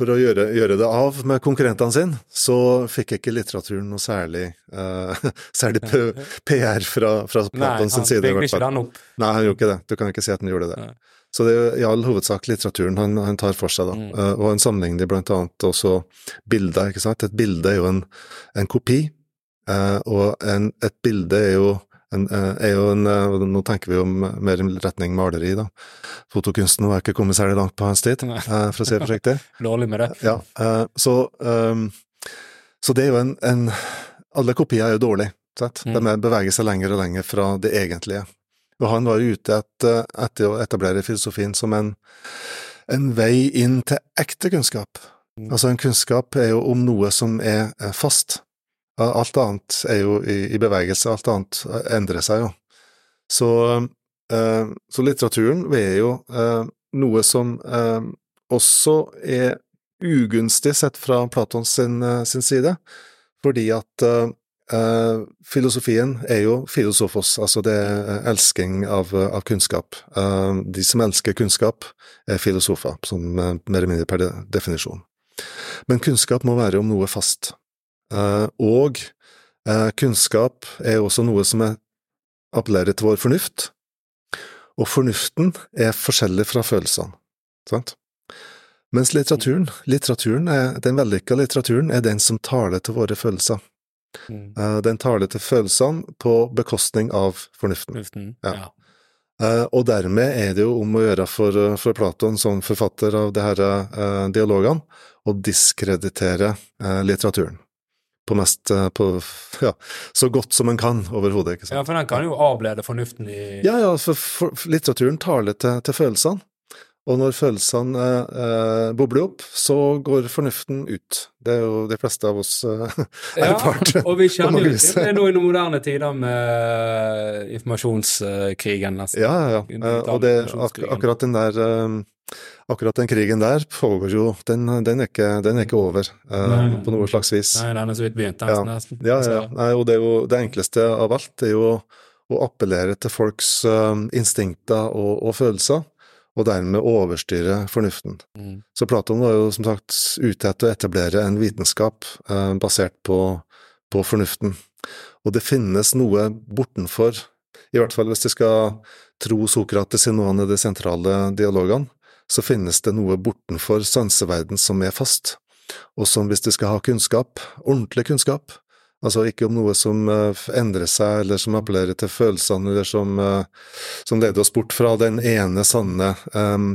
for å gjøre, gjøre det av med konkurrentene sine, så fikk ikke litteraturen noe særlig, uh, særlig PR fra, fra Platons han Nei, han bygde ikke den opp. Nei, han gjorde ikke det. Du kan ikke si at han gjorde det. Nei. Så det er i all hovedsak litteraturen han, han tar for seg, da. Mm. Uh, og han sammenligner blant annet også bilder, ikke sant. Et bilde er jo en, en kopi, uh, og en, et bilde er jo en, eh, er jo en, eh, Nå tenker vi jo mer i retning maleri, da. Fotokunsten var ikke kommet særlig langt på hans tid, eh, for å si det forsiktig. Dårlig med det. Ja, så, ehm, så det er jo en, en Alle kopier er jo dårlige? Mm. De er- beveger seg lenger og lenger fra det egentlige. Og han var jo ute etter, etter å etablere filosofien som en, en vei inn til ekte kunnskap. Mm. Altså, en kunnskap er jo om noe som er fast. Alt annet er jo i, i bevegelse, alt annet endrer seg jo. Så, eh, så litteraturen er jo eh, noe som eh, også er ugunstig sett fra Platons sin, eh, sin side, fordi at eh, eh, filosofien er jo filosofos, altså det er elsking av, av kunnskap. De som elsker kunnskap, er filosofer, som mer eller mindre per definisjon. Men kunnskap må være om noe fast. Eh, og eh, kunnskap er også noe som er, appellerer til vår fornuft, og fornuften er forskjellig fra følelsene. Sant? Mens litteraturen, litteraturen er, den vellykka litteraturen er den som taler til våre følelser. Mm. Eh, Den taler til følelsene på bekostning av fornuften. Fornuften. Ja. Ja. Og dermed er det jo om å gjøre for, for Platon som forfatter av her eh, dialogene, å diskreditere uh, litteraturen. På mest eh, på, ja, så godt som en kan overhodet, ikke sant. ja, for den kan jo avlede fornuften i Ja, ja, for, for for litteraturen taler til, til følelsene. Og når følelsene eh, eh, bobler opp, så går fornuften ut. Det er jo de fleste av oss eh, erfart. Ja, og vi kjenner jo til det nå i moderne tider med informasjonskrigen, nesten. Ja, ja, ja. Eh, og det, ak akkurat den der eh, Akkurat den krigen der pågår jo Den, den, er, ikke, den er ikke over uh, på noe slags vis. Nei, den er så vidt begynt, Ja. nesten. Ja, ja, ja. Nei, og det jo det enkleste av alt er jo å appellere til folks uh, instinkter og, og følelser, og dermed overstyre fornuften. Mm. Så Platon var jo som sagt ute etter å etablere en vitenskap eh, basert på, på fornuften. Og det finnes noe bortenfor, i hvert fall hvis du skal tro Sokrates i noen av de sentrale dialogene, så finnes det noe bortenfor sanseverden som er fast, og som hvis du skal ha kunnskap, ordentlig kunnskap, altså ikke om noe som eh, endrer seg, eller som appellerer til følelsene, eller som, eh, som leder oss bort fra den ene sanne eh,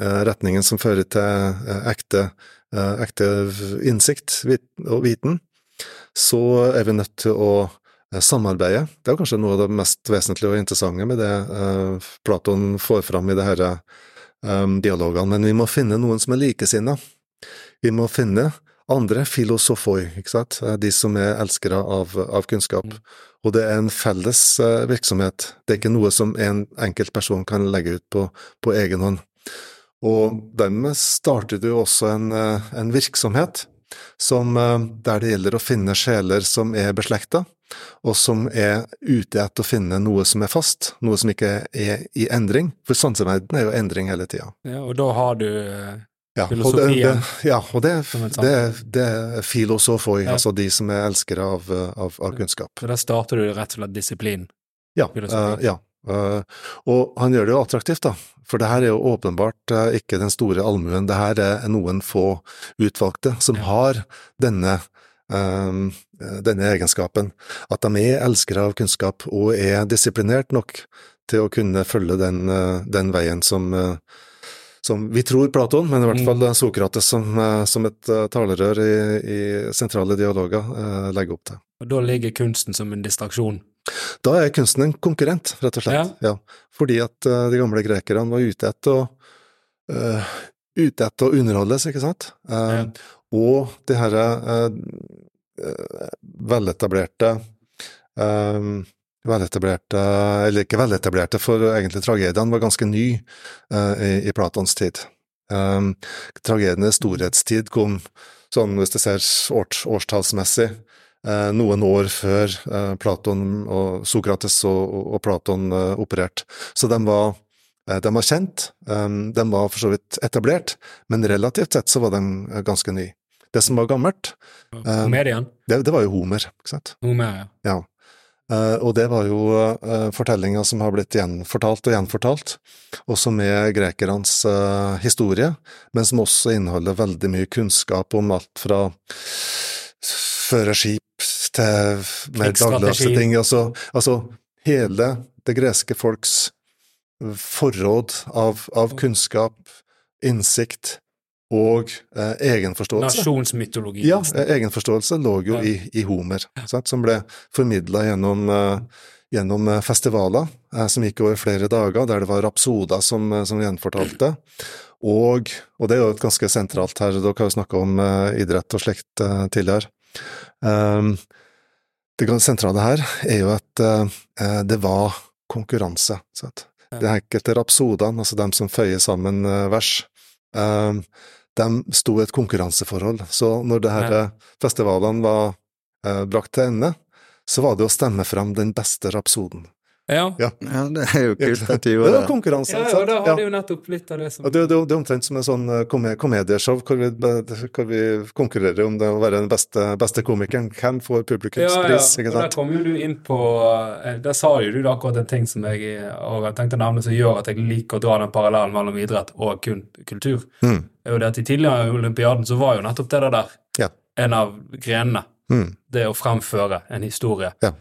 retningen som fører til ekte, ekte innsikt og viten, så er vi nødt til å samarbeide. Det er kanskje noe av det mest vesentlige og interessante med det Platon får fram i det her eh, dialogene, men vi må finne noen som er likesinna. Vi må finne andre filosofoi, ikke sant, Eh, de som er elskere av, av kunnskap. Og det er en felles eh, virksomhet, det er ikke noe som en enkelt person kan legge ut på, på egen hånd. Og dermed starter du også en, eh, en virksomhet som, der det gjelder å finne sjeler som er beslekta, og som er ute etter å finne noe som er fast, noe som ikke er i endring, for sanseverden er jo endring hele tida. Ja, og da har du ja, filosofien? og det, det, ja, og det, det, det er filosofoi, Ja. altså de som er elskere av, av, av kunnskap. Så da starter du rett og slett disiplin. Ja, eh, ja. Uh, og han gjør det jo attraktivt, da, for det her er jo åpenbart uh, ikke den store allmuen, det her er noen få utvalgte som har denne, eh, denne egenskapen, at de er elskere av kunnskap og er disiplinert nok til å kunne følge den, eh, den veien som eh, som vi tror Platon, men i hvert Mm. fall Sokrates som, eh, som et eh, talerør i, i sentrale dialoger eh, legger opp til. Og da ligger kunsten som en distraksjon. Da er kunsten en konkurrent, rett og slett. Ja. Fordi at eh, de gamle grekerne var ute etter å uh, ute etter å underholdes, ikke sant? Uh, Ja. Og det herre eh, eh, veletablerte um, Veletablerte, eller ikke veletablerte, for egentlig tragedien var ganske ny uh, i, i Platons tid. Um, tragedienes storhetstid kom sånn, hvis det ser års, årstallsmessig, uh, noen år før uh, Platon og Sokrates og, og, og Platon eh, opererte. Så de var, eh, de var kjent, de var for så vidt etablert, men relativt sett så var de eh, ganske nye. Det som var gammelt, Eh, Komedien? det, det var jo Homer, ikke sant? Homer, ja. Ja. Eh, og det var jo uh, fortellinger som har blitt gjenfortalt og gjenfortalt, og som er grekernes eh, historie, men som også inneholder veldig mye kunnskap om alt fra føre skip til mer dagligdagse ting. Altså, altså hele det greske folks forråd av, av kunnskap, innsikt og eh, egenforståelse. Nasjonsmytologi. Ja, eh, egenforståelse lå jo Ja. i, i Homer, sant, som ble formidla gjennom, eh, gjennom eh, festivaler eh, som gikk over flere dager, der det var rapsoder som, eh, som gjenfortalte. Og, og det er jo et ganske sentralt her, dere har jo snakka om idrett og slekt tidligere. Um, det sentrale her er jo at det var konkurranse. Sant? De enkelte rapsodene, altså dem som føyer sammen vers, eh, de sto i et konkurranseforhold. Så når det her Ja. eh, festivalene var eh, brakt til ende, så var det å stemme fram den beste rapsoden. Ja. Ja. Ja, det er jo kult at de Det gjorde var det. konkurranse. Ja, ja, sant? da har Ja. det jo nettopp litt av det som Ja, Det, det, det er omtrent som en sånn eh, komedieshow hvor vi, hvor vi konkurrerer om det å være den beste, beste komikeren. Hvem får Ja, ja, publikumspris? og der kom jo du inn på eh, Der sa jo du akkurat en ting som jeg har tenkt å nevne, som gjør at jeg liker å dra den parallellen mellom idrett og kun kultur. Mm. Er jo det at I tidligere olympiaden så var jo nettopp det der Ja. en av grenene. Mm. Det å fremføre en historie Ja.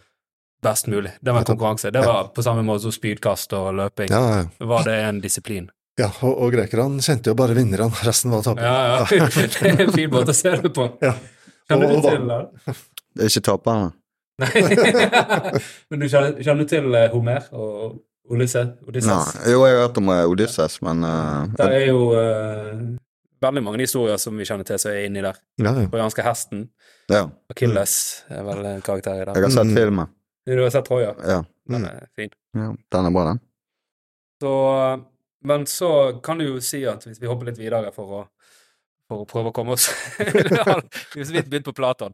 best mulig. Det var en konkurranse. Det var på samme måte som spydkast og løping. Ja, ja. Var det en disiplin? ja og, og grekerne kjente jo bare vinnerne, resten var tapere. Ja, ja. Det er en fin måte å se det på. Ja. Kjenner Og- du til det? Det er ikke taperne. Nei. Men du kjenner, kjenner du til eh, Homer og Odysseus? Nei, Odysseus? jo, jeg har hørt om eh, Odysseus, men uh, Det er jo eh, veldig mange historier som vi kjenner til som er inni der. Ja, ja. Trojanske hesten. ja. Achilles er vel en karakter i den. Jeg har sett Mm. filmen. Du har sett Troja? Ja. Den er fin. ja. Den er bra, den. Så, men så kan du jo si at hvis vi hopper litt videre for å, for å prøve å komme oss Vi har så vidt begynt på Platon.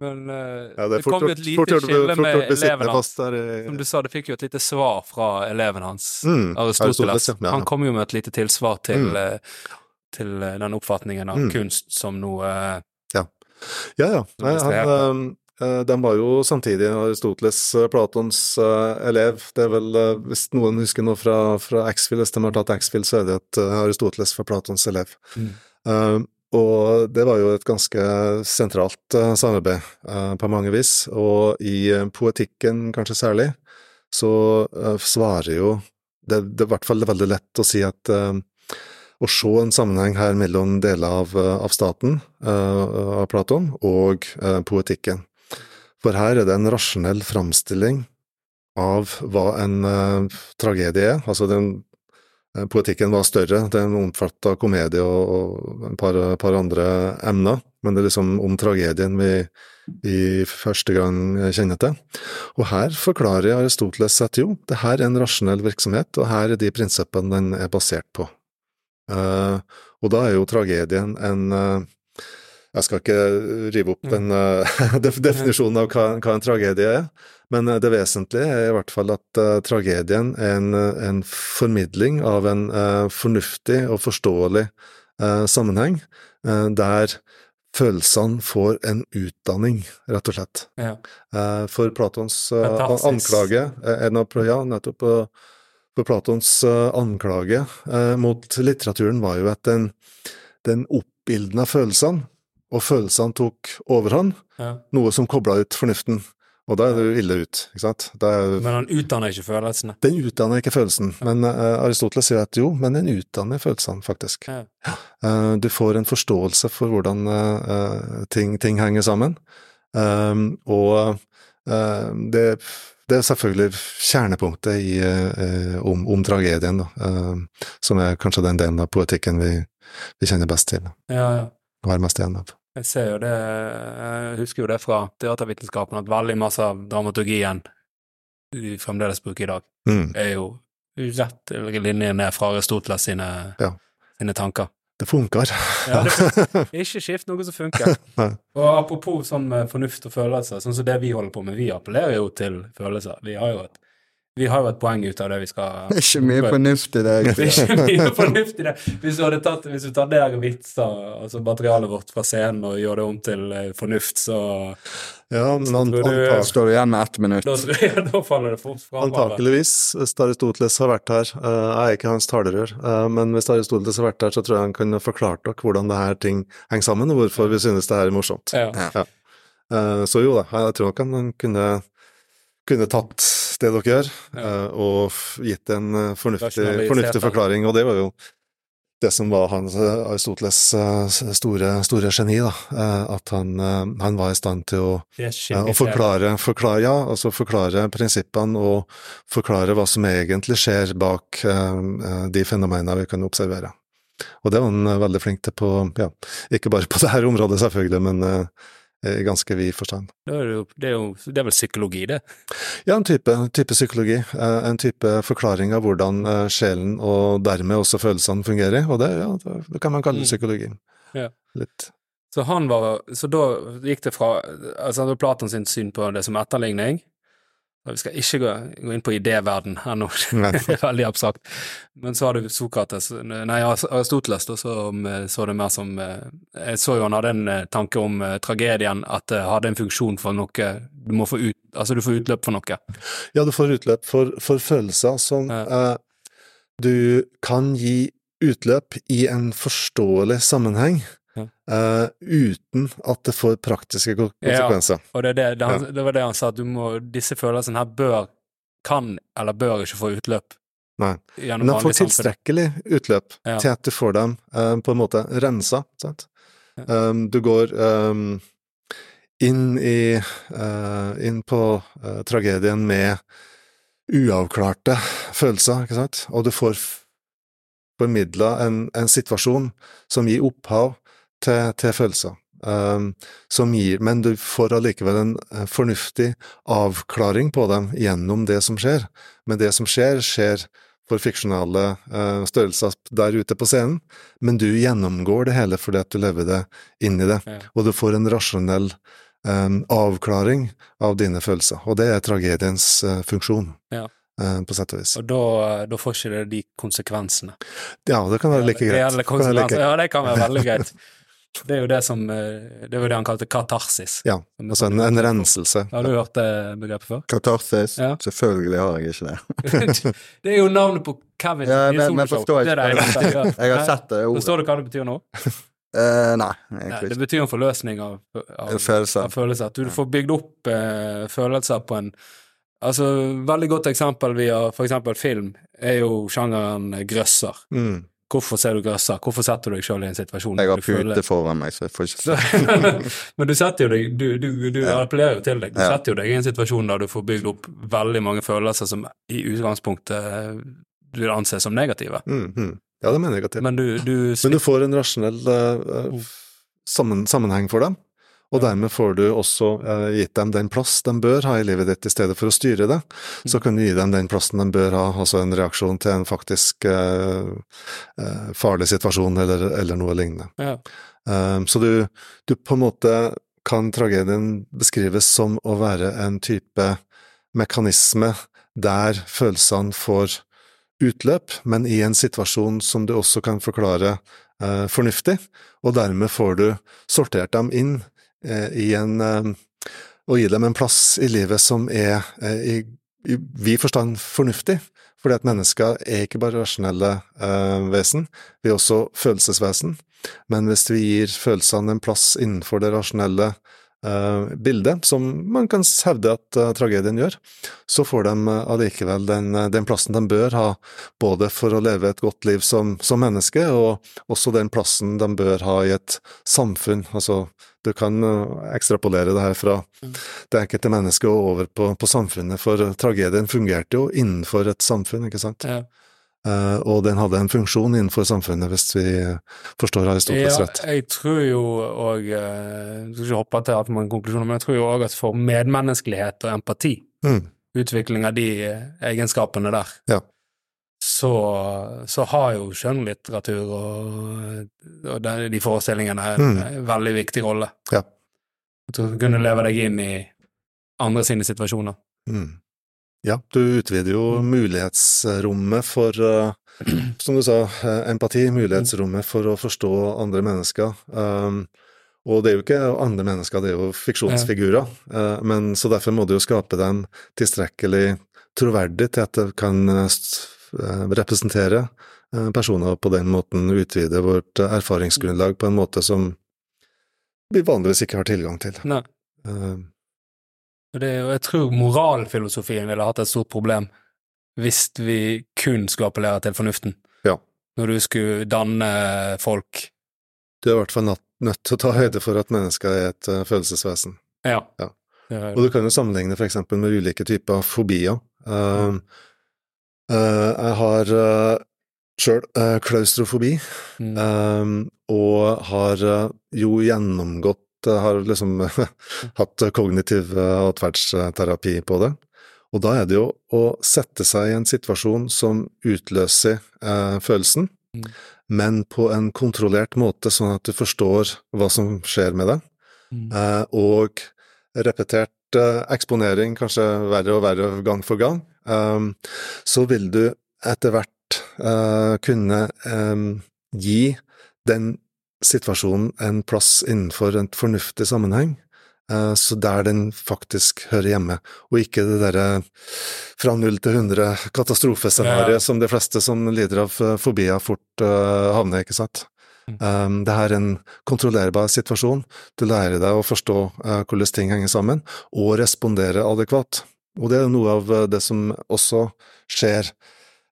Men uh, Ja, det, det, kom jo et lite skille med eleven hans. Som du sa, det fikk jo et lite svar fra eleven hans, Mm, Aristoteles. Han kom jo med et lite tilsvar til, Mm. eh, til eh, den oppfatningen av Mm. kunst som noe Ja, Ja, ja. Som Nei, han, eh, de var jo samtidig Aristoteles, eh, Platons eh, elev. Det er vel, eh, hvis noen husker noe fra, fra Axfield, hvis de har tatt Axfield, så er det eh, Aristoteles var Platons elev. Mm. Eh, og det var jo et ganske sentralt eh, samarbeid uh, på mange vis, og i eh, poetikken kanskje særlig, så uh, svarer jo det, det er i hvert fall veldig lett å si at eh, å se en sammenheng her mellom deler av, eh, av staten, eh, av Platon, og eh, poetikken. For her er det en rasjonell framstilling av hva en tragedie er. Altså den Poetikken var større, den omfatta komedie og et par, par andre emner, men det er liksom om tragedien vi i første gang kjenner til. Og her forklarer Aristoteles at jo, det her er en rasjonell virksomhet, og her er de prinsippene den er basert på. Eh, og da er jo tragedien en eh, Jeg skal ikke rive opp den eh, definisjonen av hva, hva en tragedie er, men det vesentlige er i hvert fall at tragedien er en, en formidling av en fornuftig og forståelig sammenheng, der følelsene får en utdanning, rett og slett. ja. For Platons anklage er av, Ja, nettopp. eh, For Platons eh, anklage eh, mot litteraturen var jo at den, den oppildna følelsene, og følelsene tok overhånd, ja. noe som kobla ut fornuften. Og da er jo ille ut, ikke sant? Er, Men han utdanner ikke følelsene. den utdanner ikke følelsen, men uh, Aristoteles sier at jo, men den utdanner følelsene, faktisk. Ja. Uh, du får en forståelse for hvordan eh, ting, ting henger sammen, Um, og det, det er selvfølgelig kjernepunktet i, eh, om, om tragedien, da, eh, som er kanskje den delen av poetikken vi, vi kjenner best til, Ja, ja. og har mest igjen av. Jeg ser jo det, jeg husker jo det fra teatervitenskapen, at veldig masse av dramaturgien vi fremdeles bruker i dag, Mm. er jo rett linje ned fra Aristoteles sine, Ja. sine tanker. Det funker. Ja, det, ikke skift noe som funker. Og apropos sånn med fornuft og følelser, sånn som det vi holder på med, vi appellerer jo til følelser. Vi har jo et, vi har jo et poeng ut av det vi skal Det er ikke mye fornuft i det. Det er ikke mye fornuft i det. Hvis du hadde tatt, hvis du tar der vitser, altså materialet vårt fra scenen, og gjør det om til eh, fornuft, så Ja, men an, du- antak, Står du igjen med ett minutt. da, da faller det fort fra hverandre. antakeligvis, hvis Aristoteles har vært her eh, Jeg er ikke hans talerør, eh, men hvis Aristoteles har vært her, så tror jeg han kunne forklart dere hvordan det her ting henger sammen, og hvorfor vi synes det her er morsomt. Ja. Ja. Eh, Så jo da, jeg tror nok han kunne, kunne tatt det dere gjør, Ja. eh, og gitt en eh, fornuftig, fornuftig forklaring, og det var jo det som var hans, eh, Aristoteles store, store geni, da, at han, han var i stand til å, å forklare, forklare, ja, altså forklare prinsippene og forklare hva som egentlig skjer bak de fenomenene vi kan observere. Og det var han veldig flink til på, ja, ikke bare på dette området selvfølgelig, men i ganske vid forstand. Det er, jo, det, er jo, det er vel psykologi, det. Ja, en type, type psykologi. eh, En type forklaring av hvordan eh, sjelen og dermed også følelsene fungerer. Og det, ja, det kan man kalle Mm. psykologi. Ja. Litt. Så han var Så da gikk det fra Altså Platon sin syn på det som etterligning, Vi skal ikke gå, gå inn på idéverden her nå, det er veldig abstrakt. Men så har du Sokrates, nei Aristoteles, da, som eh, så det mer som eh, Jeg så jo han hadde en eh, tanke om tragedien, at det hadde en funksjon for noe Du må få ut, altså du får utløp for noe. Ja, du får utløp for, for følelser som Ja. eh, du kan gi utløp i en forståelig sammenheng, Ja. eh, uten at det får praktiske konsekvenser. Ja, Og det, det, det, han, det var det han sa, at du må, disse følelsene her bør, kan eller bør ikke få utløp. Nei. Men de får tilstrekkelig utløp Ja. til at du får dem uh, på en måte rensa. Sant? Ja. Um, du går um, inn i uh, inn på tragedien med uavklarte følelser, ikke sant, og du får formidla en, en situasjon som gir opphav til, til følelser. Um, som gir, men du får allikevel en eh, fornuftig avklaring på dem gjennom det som skjer. Men det som skjer, skjer for fiksjonale uh, størrelser der ute på scenen, men du gjennomgår det hele fordi at du lever det inn i det, Ja. og du får en rasjonell um, avklaring av dine følelser, og det er tragediens uh, funksjon, Ja. på sett og vis. Og da, da får ikke det de konsekvensene. Ja, det kan være like greit. Reelle konsekvenser. Ja, det kan være veldig greit. Det er jo det som eh, Det var det han kalte katarsis. Ja, altså en, en renselse. Har du hørt det begrepet før? Katarsis. Ja. Selvfølgelig har jeg ikke det. det er jo navnet på Kevin Ja, i men, men soloshow. er det jeg. Jeg har sett det ordet. Forstår du hva det betyr nå? Uh, nei, egentlig ikke. det betyr en forløsning av, av, Følelser. av følelser. At du får bygd opp uh, følelser på en Altså, veldig godt eksempel via for eksempel film er jo sjangeren grøsser. Mm. Hvorfor ser du grøsser? Hvorfor setter du deg selv i en situasjon Jeg har du føler- pute foran meg, så jeg får ikke se. men du setter jo deg Du, du, du Ja. appellerer jo til deg. Du Ja. setter jo deg i en situasjon der du får bygd opp veldig mange følelser som i utgangspunktet eh, du vil anse som negative. Mm, mm. Ja, det mener jeg at det. Men du, du Men du får en rasjonell eh, sammen, sammenheng for dem, og dermed får du også eh, gitt dem den plass de bør ha i livet ditt, i stedet for å styre det. Så kan du gi dem den plassen de bør ha, altså en reaksjon til en faktisk eh, eh, farlig situasjon eller, eller noe lignende. ja. Så du, du på en måte kan tragedien beskrives som å være en type mekanisme der følelsene får utløp, men i en situasjon som du også kan forklare eh, fornuftig, og dermed får du sortert dem inn i en Å og gi dem en plass i livet som er eh, i, i vid forstand fornuftig. Fordi at mennesker er ikke bare rasjonelle eh, vesen, vi er også følelsesvesen. Men hvis vi gir følelsene en plass innenfor det rasjonelle eh, bildet, som man kan hevde at eh, tragedien gjør, så får de eh, allikevel den, eh, den plassen de bør ha, både for å leve et godt liv som, som menneske, og også den plassen de bør ha i et samfunn. Altså, du kan eh, ekstrapolere det her fra det enkelte mennesket og over på, på samfunnet, for eh, tragedien fungerte jo innenfor et samfunn, ikke sant? ja. Eh, og den hadde en funksjon innenfor samfunnet, hvis vi forstår Aristoteles Ja, rett. jeg tror jo òg Jeg skal ikke hoppe til altfor mange konklusjoner, men jeg tror jo òg at for medmenneskelighet og empati, Mm. utvikling av de eh, egenskapene der, Ja. så, så har jo skjønnlitteratur og, og de, de forestillingene en Mm. veldig viktig rolle. Ja. At du kunne leve deg inn i andre sine situasjoner. Mm. Ja, du utvider jo mulighetsrommet for, eh, som du sa, eh, empati, mulighetsrommet for å forstå andre mennesker. Um, og det er jo ikke andre mennesker, det er jo fiksjonsfigurer, eh, men så derfor må du jo skape dem tilstrekkelig troverdig til at det kan representere personer og på den måten utvide vårt erfaringsgrunnlag på en måte som vi vanligvis ikke har tilgang til. Nei. Og jeg tror moralfilosofien ville hatt et stort problem hvis vi kun skulle appellere til fornuften. Ja. Når du skulle danne folk. Du er i hvert fall nødt til å ta høyde for at mennesket er et uh, følelsesvesen. Ja. Ja. Og du kan jo sammenligne for eksempel med ulike typer fobier. Um, uh, jeg har uh, sjøl klaustrofobi, Mm. og har jo gjennomgått Har liksom hatt kognitiv eh, atferdsterapi på det. Og da er det jo å sette seg i en situasjon som utløser eh, følelsen, Mm. men på en kontrollert måte, sånn at du forstår hva som skjer med deg Mm. eh, og repetert eh, eksponering, kanskje verre og verre gang for gang, um, så vil du etter hvert eh, kunne gi den situasjonen en plass innenfor en fornuftig sammenheng, eh, så der den faktisk hører hjemme, og ikke det derre fra null til hundre katastrofescenarioet Ja. som de fleste som lider av fobia fobier fort eh, havner, ikke sant. Mm. Um, det her er en kontrollerbar situasjon. Du lærer deg å forstå uh, hvordan ting henger sammen, og respondere adekvat. Og det er noe av eh, det som også skjer,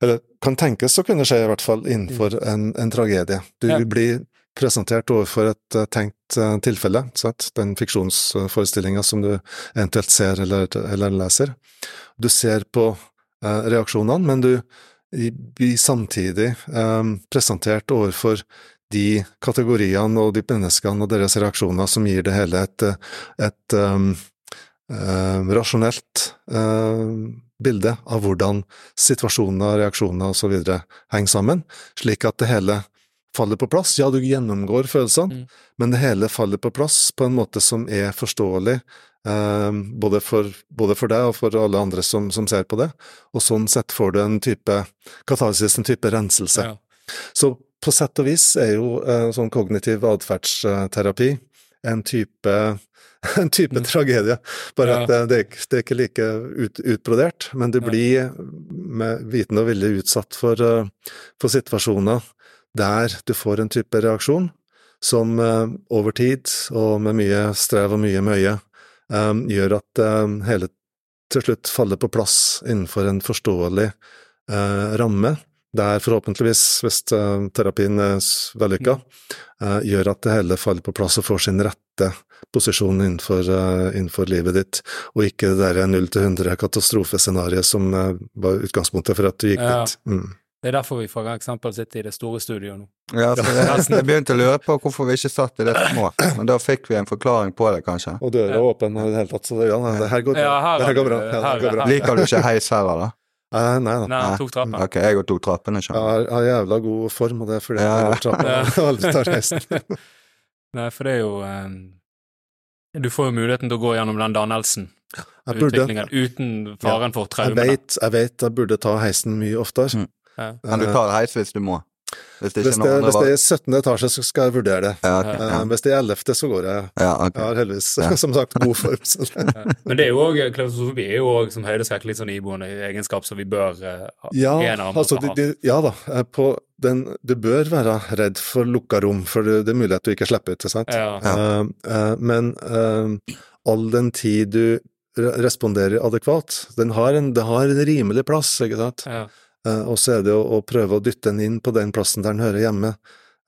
eller kan tenkes å kunne skje i hvert fall innenfor en, en tragedie. Du Ja. blir presentert overfor et eh, tenkt eh, tilfelle, sant? den fiksjonsforestillinga som du eventuelt ser eller, eller leser. Du ser på eh, reaksjonene, men du blir samtidig presentert overfor de kategoriene og de menneskene og deres reaksjoner som gir det hele et, et um, rasjonelt um, bilde av hvordan situasjoner, reaksjoner osv. henger sammen, slik at det hele faller på plass. Ja, du gjennomgår følelsene, Mm. men det hele faller på plass på en måte som er forståelig, eh, både, for, både for deg og for alle andre som, som ser på det. Og sånn sett får du en type katarsis, en type renselse. Ja. Så på sett og vis er jo eh, sånn kognitiv atferdsterapi en type, en type Mm. tragedie, bare Ja. at det, det, er ikke- det er ikke like ut, utbrodert, men du blir med viten og vilje utsatt for, eh, for situasjoner der du får en type reaksjon som eh, over tid, og med mye strev og mye møye, eh, gjør at eh, hele til slutt faller på plass innenfor en forståelig ramme, der forhåpentligvis, hvis terapien er vellykka, gjør at det hele faller på plass og får sin rette posisjon innenfor, innenfor livet ditt, og ikke det der 0 til 100 katastrofescenarioet som var utgangspunktet for at du gikk Ja. dit. Mm. Det er derfor vi for eksempel sitter i det store studioet nå. Ja, så jeg, jeg begynte å lure på hvorfor vi ikke satt i det små, men da fikk vi en forklaring på det, kanskje. Og døra er åpen og i det hele tatt, så det, ja, det her går bra. Ja, her det her går bra. Ja, her- her går bra. her- Liker du ikke heis heller, da? Nei, nei nei. Nei, tok trappen. Ok, jeg òg tok trappen, ikke sant. jeg har jævla god form, og det er fordi jeg ja. jeg trappen Ja. aldri tar heisen. Nei, for det er jo um, Du får jo muligheten til å gå gjennom den dannelsen, Jeg burde, utviklingen, uten faren for jeg traumene. vet, jeg vet jeg burde ta heisen mye oftere. Mm. Ja. Men du tar heis hvis du må? Hvis det Hvis det, hvis det er 17. etasje, så skal jeg vurdere det. Ja, ok, Eh, ja. Hvis det er 11., så går jeg. ja, okay. Jeg har heldigvis, Ja. som sagt, god form. Så. Ja. Men det er jo også, klaustrofobi er jo også, som høydeskrekk litt sånn iboende egenskap som vi bør eh, ha. Ja, altså, de, de, ja da. eh, På den, du bør være redd for lukka rom, for det, det er mulig at du ikke slipper ut, ikke sant? Ja. Eh, eh, men uh, all den tid du responderer adekvat, den har en, det har en rimelig plass, ikke sant? Ja. Eh, og så er det å, å prøve å dytte den inn på den plassen der den hører hjemme,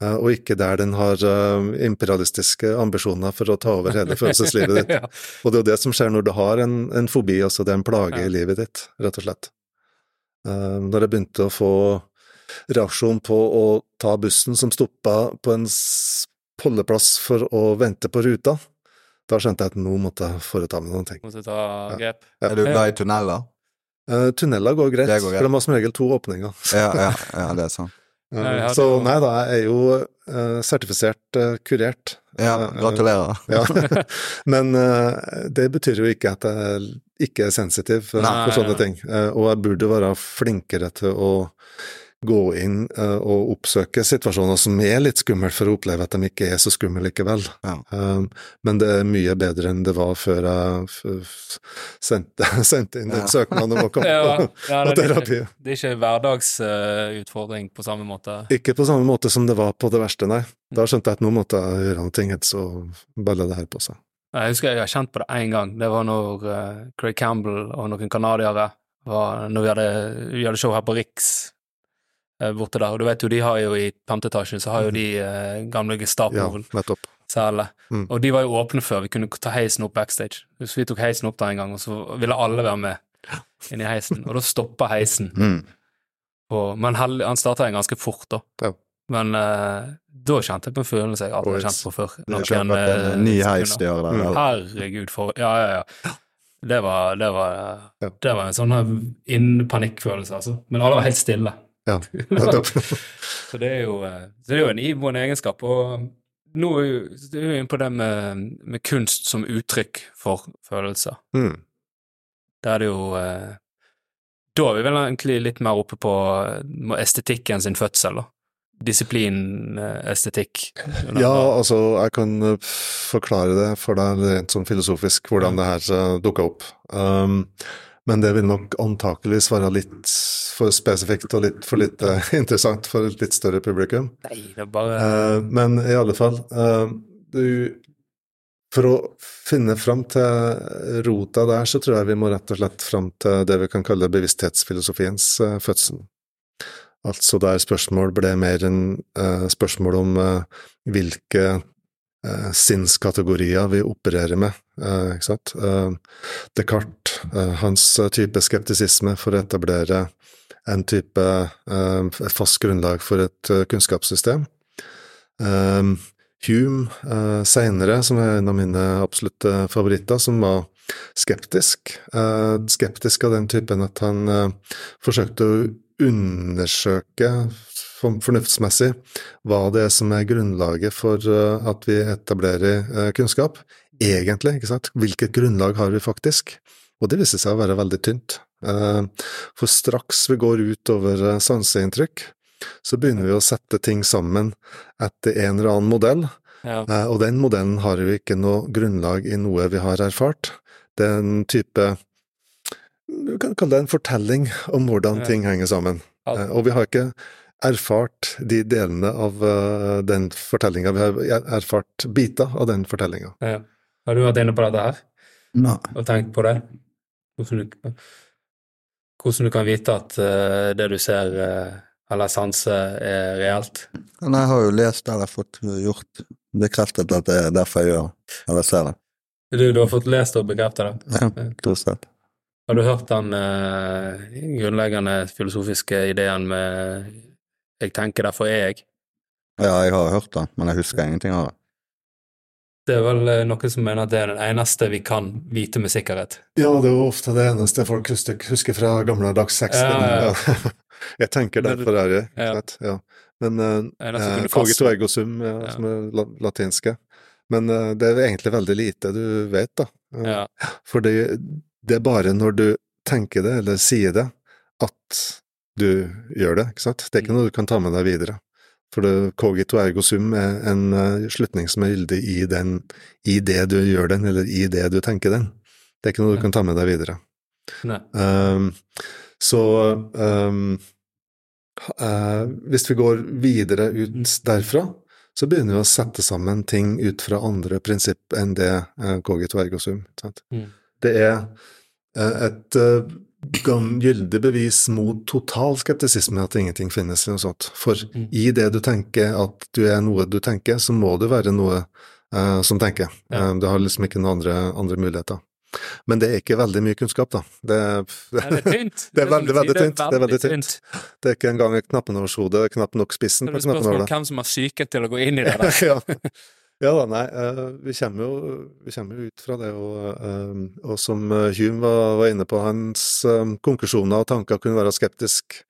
eh, og ikke der den har eh, imperialistiske ambisjoner for å ta over hele følelseslivet ditt. ja. Og det er jo det som skjer når du har en, en fobi, altså det er en plage Ja. i livet ditt, rett og slett. Eh, når jeg begynte å få reaksjon på å ta bussen som stoppa på en holdeplass for å vente på ruta, da skjønte jeg at nå måtte jeg foreta meg noen ting. Måtte ta grep. Er du glad i tunneler? Uh, tunneler går greit, går greit. for de har som regel to åpninger. Ja, ja, ja det er sant. Eh, Nei, så jo- nei da, jeg er jo uh, sertifisert kurert. Ja, gratulerer. Ja. Men det betyr jo ikke at jeg ikke er sensitiv for, Nei, for sånne ting. Og jeg burde være flinkere til å gå inn eh, og oppsøke situasjoner som er litt skumle, for å oppleve at de ikke er så skumle likevel. Ja. Um, men det er mye bedre enn det var før jeg sendte, sendte inn den Ja. søknaden om å komme Ja, på, ja, på det, er terapi. det er ikke hverdagsutfordring på samme måte. Ikke på samme måte som det var på det verste, nei. Mm. Da skjønte jeg at nå måtte jeg gjøre noe, ellers så balla det her på seg. Jeg husker jeg har kjent på det én gang. Det var når eh, Craig Campbell og noen canadiere var Når vi hadde, vi hadde show her på Riks eh, borte der. Og du vet jo, de har jo i femte etasjen, så har jo de eh, gamle Ja, Gestapo-celene. nettopp. Mm. Og de var jo åpne før vi kunne ta heisen opp backstage. Så vi tok heisen opp der en gang, og så ville alle være med inn i heisen. Og da stoppa heisen. Mm. Og, men hell- han starta en ganske fort, da. Ja. Men eh, da kjente jeg på en følelse jeg aldri har kjent på før. Noen, en eh, ny heis de gjør der. Herregud, for Ja, ja, ja. Det var, det var, Ja. det var en sånn innpanikkfølelse, altså. Men alle var helt stille. Ja, nettopp. Så det er jo, eh, så det er jo en iboende egenskap. Og nå er vi jo inne på det med, med kunst som uttrykk for følelser. Mm. Da er det jo eh, Da er vi vel egentlig litt mer oppe på eh, estetikken sin fødsel, da. Disiplin, eh, estetikk. Ja, altså, jeg kan forklare det for deg rent sånn filosofisk, hvordan det her dukka opp. Um, men det vil nok antakeligvis være litt for spesifikt og litt for lite interessant for et litt større publikum. Nei, det er bare Uh, men i alle fall uh, du, For å finne fram til rota der, så tror jeg vi må rett og slett fram til det vi kan kalle bevissthetsfilosofiens uh, fødsel. Altså der spørsmål ble mer enn spørsmål om hvilke eh, sinnskategorier vi opererer med, eh, ikke sant. Eh, Descartes, eh, hans type skeptisisme for å etablere en type eh, et fast grunnlag for et eh, kunnskapssystem. Um, Hume eh, seinere, som er en av mine absolutte favoritter, som var skeptisk. Skeptisk av den typen at han forsøkte å undersøke fornuftsmessig hva det er som er grunnlaget for eh, at vi etablerer eh, kunnskap. Egentlig, ikke sant. Hvilket grunnlag har vi faktisk? Og det viser seg å være veldig tynt. Eh, For straks vi går utover over sanseinntrykk, så begynner vi å sette ting sammen etter en eller annen modell, ja. og den modellen har jo ikke noe grunnlag i noe vi har erfart. Det er en type Du kan kalle det en fortelling om hvordan Ja. ting henger sammen. Og vi har ikke erfart de delene av uh, den fortellinga, vi har erfart biter av den fortellinga. ja. Har du vært inne på dette her Nei. og tenkt på det? Hvordan du, hvordan du kan vite at uh, det du ser uh, eller sanser, er reelt? Men jeg har jo lest eller fått gjort bekreftet at det er derfor jeg gjør eller ser det. Du, du har fått lest og bekreftet det? Ja, stort sett. Har du hørt den grunnleggende filosofiske ideen med 'jeg tenker, derfor er jeg'? Ja, jeg har hørt det, men jeg husker ingenting av det. Det er vel eh, noen som mener at det er den eneste vi kan vite med sikkerhet. Ja, det er jo ofte det eneste folk husker, fra gamle dags Ja, ja, Ja. Jeg tenker derfor er det, sant. Ja. Men uh, eh, cogito fastslå- sum, ja, Ja. som er latinske. Men eh, det er egentlig veldig lite du vet, da. Eh, Ja. For det, det er bare når du tenker det, eller sier det, at du gjør det, ikke sant. Det er ikke noe du kan ta med deg videre. For det, cogito ergo sum er en eh, slutning som er gyldig i, den, i det du gjør den, eller i det du tenker den. Det er ikke noe du kan ta med deg videre. Um, så um, uh, hvis vi går videre ut derfra, så begynner vi å sette sammen ting ut fra andre prinsipp enn det uh, cogito ergo sum. Sant? Mm. Det er uh, et uh, gyldig bevis mot total skeptisisme at ingenting finnes eller noe sånt. For Mm. i det du tenker at du er noe du tenker, så må du være noe uh, som tenker. Ja. Eh, du har liksom ikke noen andre, andre muligheter. Men det er ikke veldig mye kunnskap, da. Det, det er tynt. Det er veldig, veldig tynt. Det er veldig tynt. det er ikke engang knappen over hodet, knapt nok spissen det er spørsmål om hvem som har psyken til å gå inn i det der. ja. Ja da, nei, eh, vi kommer jo vi kommer ut fra det, og, eh, og som eh, Hume var, var inne på, hans konklusjoner og tanker kunne være skeptisk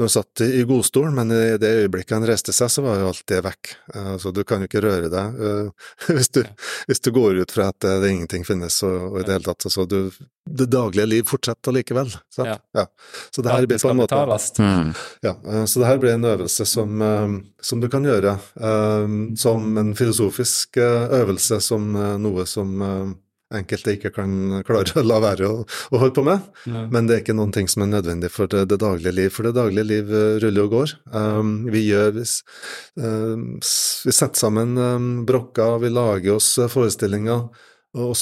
når han satt i, godstolen, men i det øyeblikket han reiste seg, så var jo alt det vekk. Eh, så du kan jo ikke røre deg eh, hvis, du, hvis du går ut fra at det, det ingenting finnes, og, og i det hele tatt, Så du, det daglige liv fortsetter likevel. Ja. Ja. Så det her blir på en måte. Mm. ja, eh, så det her blir en øvelse som, eh, som du kan gjøre eh, som en filosofisk eh, øvelse, som eh, noe som eh, enkelte ikke kan klare å la være å, å holde på med. Nei. Men det er ikke noen ting som er nødvendig for det, det daglige liv, for det daglige liv eh, ruller og går. Um, vi gjør vi, eh, Vi setter sammen um, brokker, vi lager oss eh, forestillinger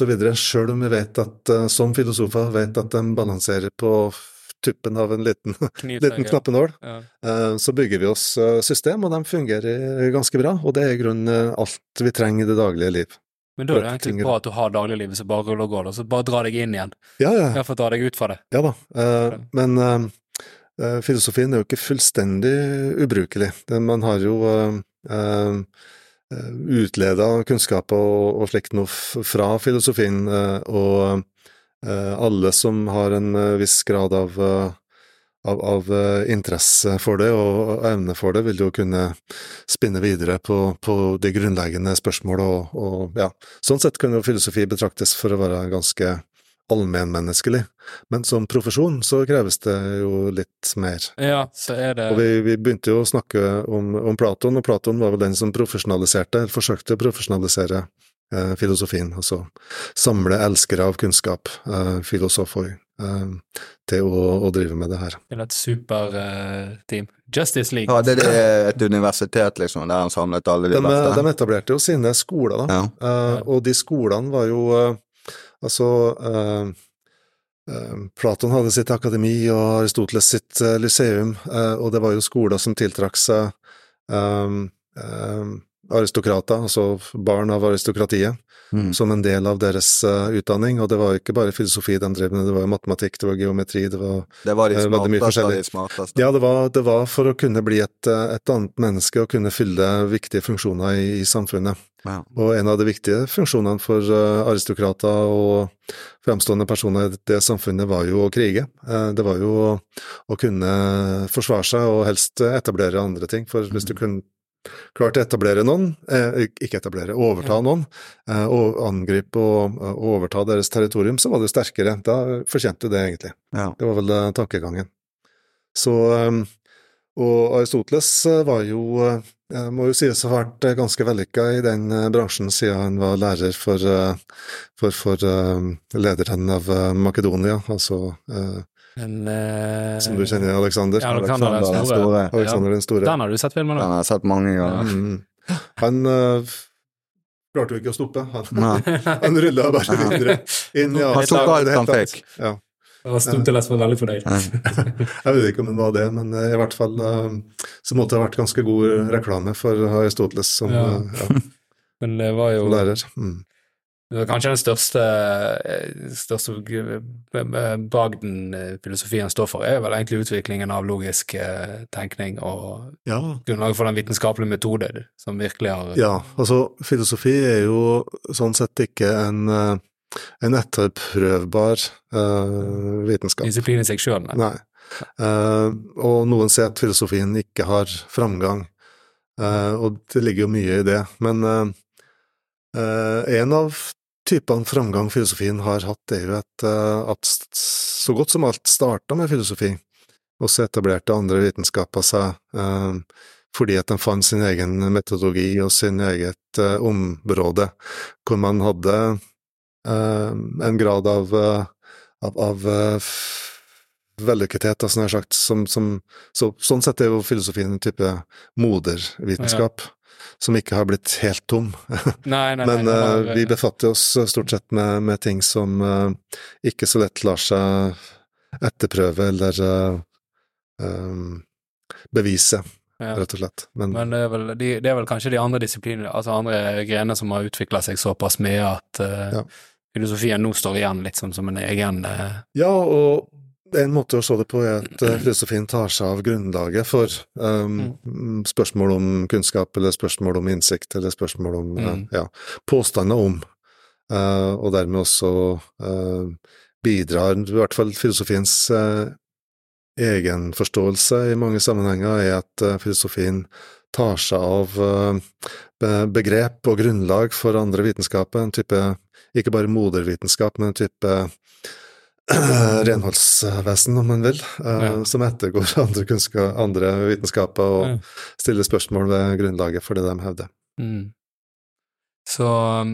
videre, sjøl om vi vet at, uh, som filosofer, vet at de balanserer på tuppen av en liten, liten knappenål. Ja. Uh, Så bygger vi oss system, og de fungerer ganske bra. Og det er i grunnen alt vi trenger i det daglige liv. Men da er det egentlig bra at du har dagliglivet som bare ruller og går, og så bare dra deg inn igjen. Ja, ja, I hvert fall dra deg ut fra det. ja da. Uh, Men eh, filosofien er jo ikke fullstendig ubrukelig. Man har jo uh, utleda kunnskap og, og slikt noe fra filosofien, og alle som har en viss grad av, av, av eh, interesse for det og evne for det, vil jo kunne spinne videre på, på de grunnleggende spørsmål, og, og ja, sånn sett kan jo filosofi betraktes for å være ganske allmennmenneskelig, men som profesjon så kreves det jo litt mer. Ja, så er det Og vi, vi begynte jo å snakke om, om Platon, og Platon var vel den som profesjonaliserte, forsøkte å profesjonalisere eh, filosofien, altså samle elskere av kunnskap, eh, filosofer, eh, til å, å drive med det her. til et superteam. Justice League. Ja, det, det er et universitet, liksom, der han samlet alle de De, beste. de etablerte jo sine skoler, da. Ja. Uh, og de skolene var jo uh, Altså eh, eh, Platon hadde sitt akademi og Aristoteles sitt eh, lyseum, eh, og det var jo skoler som tiltrakk seg eh, eh, aristokrater, altså barn av aristokratiet, Mm. som en del av deres uh, utdanning. Og det var jo ikke bare filosofi de drev med, det var jo matematikk, det var geometri, det var Det var de Eh, mye smarteste av forskjellig. de smarteste. Ja, det var, det var for å kunne bli et, eh, et annet menneske og kunne fylle viktige funksjoner i, i samfunnet. Wow. Og en av de viktige funksjonene for aristokrater og fremstående personer i det samfunnet var jo å krige. Det var jo å, å kunne forsvare seg og helst etablere andre ting. For hvis du kunne klart å etablere noen, eh, ikke etablere, overta noen, eh, og angripe og, og overta deres territorium, så var du sterkere. Da fortjente du det, egentlig. Ja. Det var vel eh, tankegangen. Så um, Og Aristoteles eh, var jo eh, må jo sies å ha vært eh, ganske vellykka i den eh, bransjen siden han var lærer for, eh, for, for eh, lederen av eh, Makedonia, altså eh, En, eh, som du kjenner, Aleksander. Ja, Alexander den Alexander den store. store. Alexander den store. Den har du sett filmen Den har jeg sett mange ganger. Mm. Han uh, klarte jo ikke å stoppe. Han, Nei. han rulla bare videre inn ja. Han tok alt han fikk han tatt. fikk. Ja. Og Stumteles var veldig fornøyd. Jeg vet ikke om det var det, men eh, i hvert fall eh, så måtte det ha vært ganske god reklame for Aristoteles som, Ja. ja, Men det var jo som lærer. Mm. Det er kanskje den største, eh, største bragden eh, filosofien står for, er vel egentlig utviklingen av logisk eh, tenkning og Ja. grunnlaget for den vitenskapelige metode som virkelig har ja, altså filosofi er jo sånn sett ikke en, eh, en etterprøvbar uh, vitenskap. disiplin i seg sjøl. Nei. Eh, og noen sier at filosofien ikke har framgang, uh, og det ligger jo mye i det. Men Uh, eh, en av typene framgang filosofien har hatt, er jo at, eh, at så godt som alt starta med filosofi, og så etablerte andre vitenskaper seg eh, fordi at de fant sin egen metodologi og sin eget eh, område, hvor man hadde en grad av, av, av vellykkethet, altså som, som så, Sånn sett er jo filosofien en type modervitenskap, som ikke har blitt helt tom. Nei, nei, Men nei, eh, vi befatter oss stort sett med, med ting som uh, ikke så lett lar seg etterprøve eller uh, um, bevise, ja. rett og slett. Men, Men det er, vel, de, det er vel kanskje de andre disiplinene, altså andre grener som har utvikla seg såpass mye at uh, Ja. filosofien nå står igjen litt sånn som en egen eh, Ja, og en måte å se det på er at eh, filosofien tar seg av grunnlaget for um, spørsmål om kunnskap, eller spørsmål om innsikt, eller spørsmål om eh, Mm. ja, påstander om, uh, og dermed også uh, bidrar, i hvert fall filosofiens uh, egenforståelse i mange sammenhenger, er at filosofien tar seg av begrep og grunnlag for andre vitenskaper, en type, ikke bare modervitenskap, men en type renholdsvesen, om man vil, eh, Ja. som ettergår andre, andre vitenskaper og Ja. stiller spørsmål ved grunnlaget for det de hevder. mm. Så um,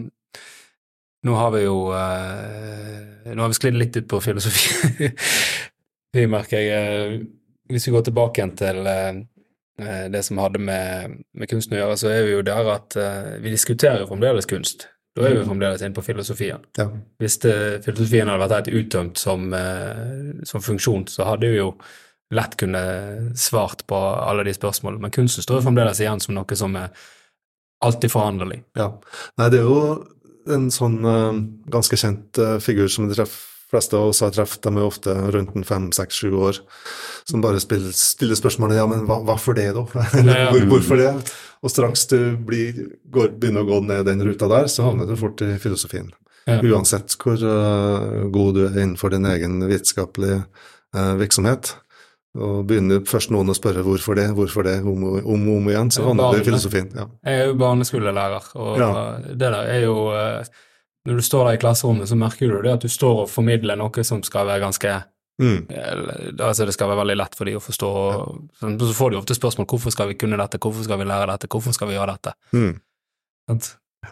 nå har vi jo eh, Nå har vi sklidd litt ut på filosofi, vi merker jeg. eh, hvis vi går tilbake igjen til det som hadde med, med kunsten å gjøre, så er vi jo der at vi diskuterer fremdeles kunst. Da er vi jo fremdeles inne på filosofien. Ja. Hvis det, filosofien hadde vært helt uttømt som, eh, som funksjon, så hadde vi jo lett kunne svart på alle de spørsmålene. Men kunsten står jo fremdeles igjen som noe som er alltid forhandlerlig. Ja. Nei, det er jo en sånn uh, ganske kjent uh, figur som de fleste av oss har truffet. De er jo ofte rundt en fem, seks, sju år, som bare spiller, stiller spørsmålet ja, men hva, for det, da? Ja. hvor, hvorfor det? Og straks du blir, går, begynner å gå ned den ruta der, så havner du fort i filosofien. Ja. Uansett hvor uh, god du er innenfor din egen vitenskapelige uh, virksomhet. Og begynner først noen å spørre hvorfor det, hvorfor det, om og om, om igjen, så havner du i filosofien. Ja. Jeg er jo barneskolelærer, og Ja. det der er jo uh, Når du står der i klasserommet, så merker du det at du står og formidler noe som skal være ganske Mm. Altså, det skal være veldig lett for de å forstå. Ja. Så får de ofte spørsmål hvorfor skal vi kunne dette, hvorfor skal vi lære dette, hvorfor skal vi gjøre dette? Mm.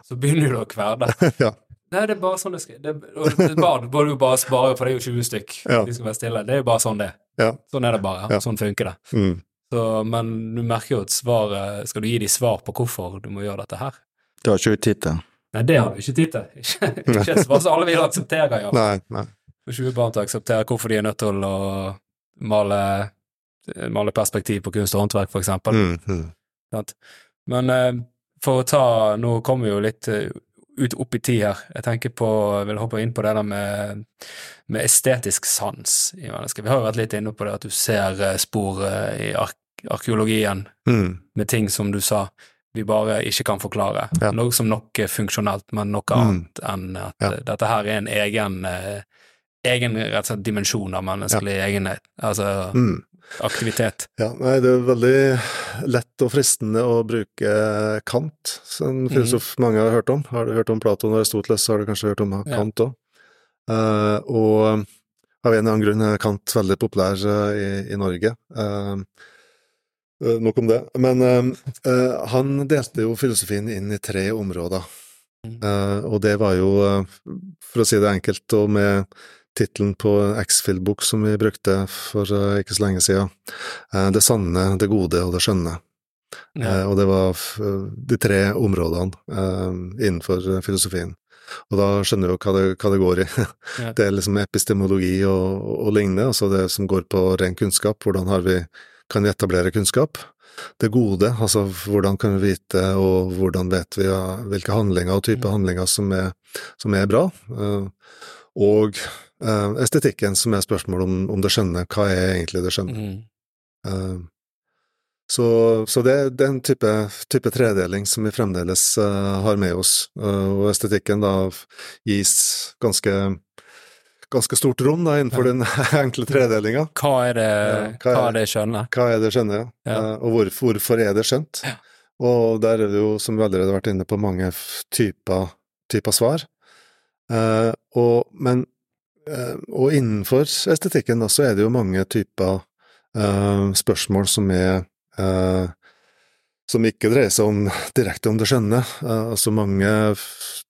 Så begynner du å kverne. ja. Nei, det er bare sånn det skal det, og det bare, du bare sparer, for det er jo 20 stykk. Ja. De skal være stille. Det er jo bare sånn det. Ja. Sånn er det bare. Ja. Sånn funker det. Mm. Så, men du merker jo at svaret Skal du gi dem svar på hvorfor du må gjøre dette her? Det har ikke vi tid til. Nei, det har du ikke tid til. Ikke, et svar som alle vil akseptere, ja. Nei. For 20 barn til å akseptere hvorfor de er nødt til å male, male perspektiv på kunst og håndverk, for eksempel. Mm. Mm. Men eh, for å ta Nå kommer vi jo litt eh, ut opp i tid her. Jeg tenker på, jeg vil hoppe inn på det der med, med estetisk sans i mennesket. Vi har jo vært litt inne på det at du ser eh, spor i ark arkeologien Mm. med ting som du sa vi bare ikke kan forklare. Ja. Noe som nok er funksjonelt, men noe Mm. annet enn at Ja. dette her er en egen eh, egen rett og slett dimensjon av menneskelig egenhet, altså Mm. aktivitet. Ja, nei, det er veldig lett og fristende å bruke Kant, en filosof mange har hørt om. Har du hørt om Platon og Aristoteles, så har du kanskje hørt om Kant òg. og av en eller annen grunn er Kant veldig populær uh, i, i Norge. Eh, nok om det. Men han delte jo filosofien inn i tre områder. Mm. Og det var jo, for å si det enkelt, og med tittelen på X-Fill-bok som vi brukte for eh, ikke så lenge siden, eh, Det sanne, det gode og det skjønne. Ja. Eh, og det var de tre områdene innenfor filosofien. Og da skjønner du jo hva det, hva det går i. Ja. Det er liksom epistemologi og, og, lignende, altså det som går på ren kunnskap. Hvordan har vi, kan vi etablere kunnskap? Det gode, altså hvordan kan vi vite, og hvordan vet vi hvilke handlinger og type handlinger som er, som er bra? Og eh, estetikken, som er spørsmålet om, om det skjønne. Hva er egentlig det skjønne? Mm. Uh, så, så det, det er en type, type tredeling som vi fremdeles uh, har med oss, og estetikken da gis ganske, ganske stort rom da innenfor Ja. den enkle tredelinga. Hva er det, hva er- det skjønne? Hva er det skjønne, ja. Ja. Og hvorfor, hvorfor er det skjønt? Ja. Og der er det jo, som vi allerede har vært inne på, mange typer, typer svar. Eh, og, men, og innenfor estetikken da, så er det jo mange typer eh, spørsmål som er eh, som ikke dreier seg om direkte om det skjønne. Eh, altså mange,